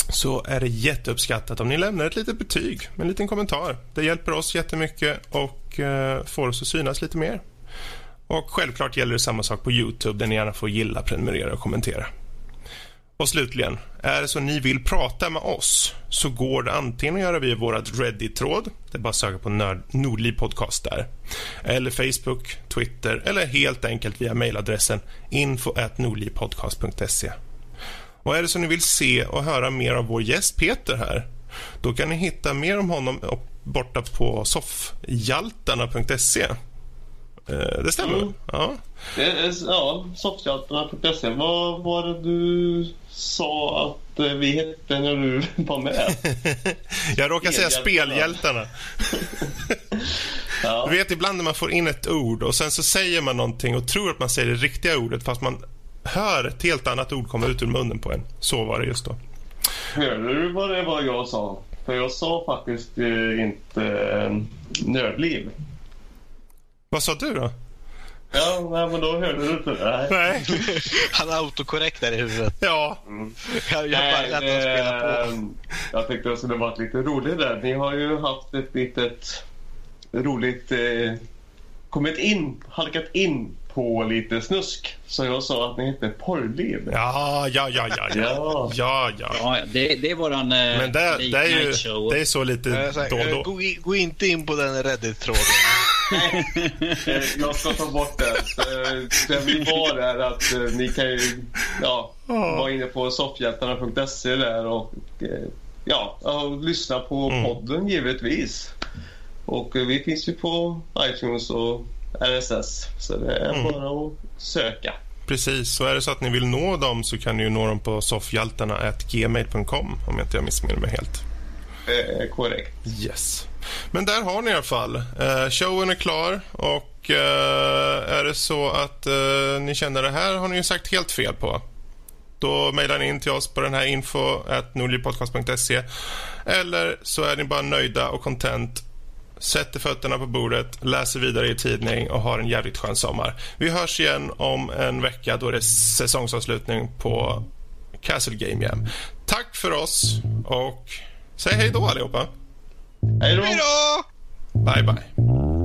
så är det jätteuppskattat om ni lämnar ett litet betyg med en liten kommentar. Det hjälper oss jättemycket och eh, får oss att synas lite mer. Och Självklart gäller det samma sak på Youtube där ni gärna får gilla, prenumerera och kommentera. Och slutligen, är det så ni vill prata med oss så går det antingen att göra via vårt Reddit-tråd. Det är bara att söka på Nordliv podcast där. Eller Facebook, Twitter eller helt enkelt via mejladressen info.nordlivpodcast.se. Och är det så ni vill se och höra mer av vår gäst Peter här då kan ni hitta mer om honom borta på soffhjaltarna.se. Eh, det stämmer? Mm. Ja. ja, soffhjaltarna.se. Vad var det du sa att eh, vi hette när du var med? Jag råkar säga spelhjältarna. ja. Du vet ibland när man får in ett ord och sen så säger man någonting och tror att man säger det riktiga ordet fast man hör ett helt annat ord komma ut ur munnen på en. Så var det just då. Hörde du vad det var jag sa? För jag sa faktiskt eh, inte eh, nördliv. Vad sa du då? Ja, nej, men då hörde du inte det. Nej. Han är autokorrekt där i huvudet. Ja. Mm. Jag, jag nej, bara lät spela på. Jag tyckte det skulle varit lite roligt där. Ni har ju haft ett litet roligt... Eh, kommit in, halkat in på lite snusk. Så jag sa att ni hette Porrliv. Ja, ja, ja, ja. Ja, ja. ja. ja det, det är våran eh, Men det, det, är ju, show. det är så lite äh, då och då. Gå, gå, inte in på den Reddit-tråden. Eh, jag ska ta bort den. Det vi var där att eh, ni kan ju ja, oh. vara inne på soffhjältarna.se där och ja, och lyssna på mm. podden givetvis. Och vi finns ju på iTunes och RSS. Så det är mm. bara att söka. Precis, så är det så att ni vill nå dem så kan ni ju nå dem på soffhjaltarna.gmail.com om jag inte missminner mig helt. Eh, korrekt. Yes. Men där har ni i alla fall. Eh, showen är klar och eh, är det så att eh, ni känner det här har ni ju sagt helt fel på. Då mejlar ni in till oss på den här info eller så är ni bara nöjda och content sätter fötterna på bordet, läser vidare i tidning och har en jävligt skön sommar. Vi hörs igen om en vecka då det är säsongsavslutning på Castle Game Jam. Tack för oss och säg hej då allihopa. Hej då! Bye, bye.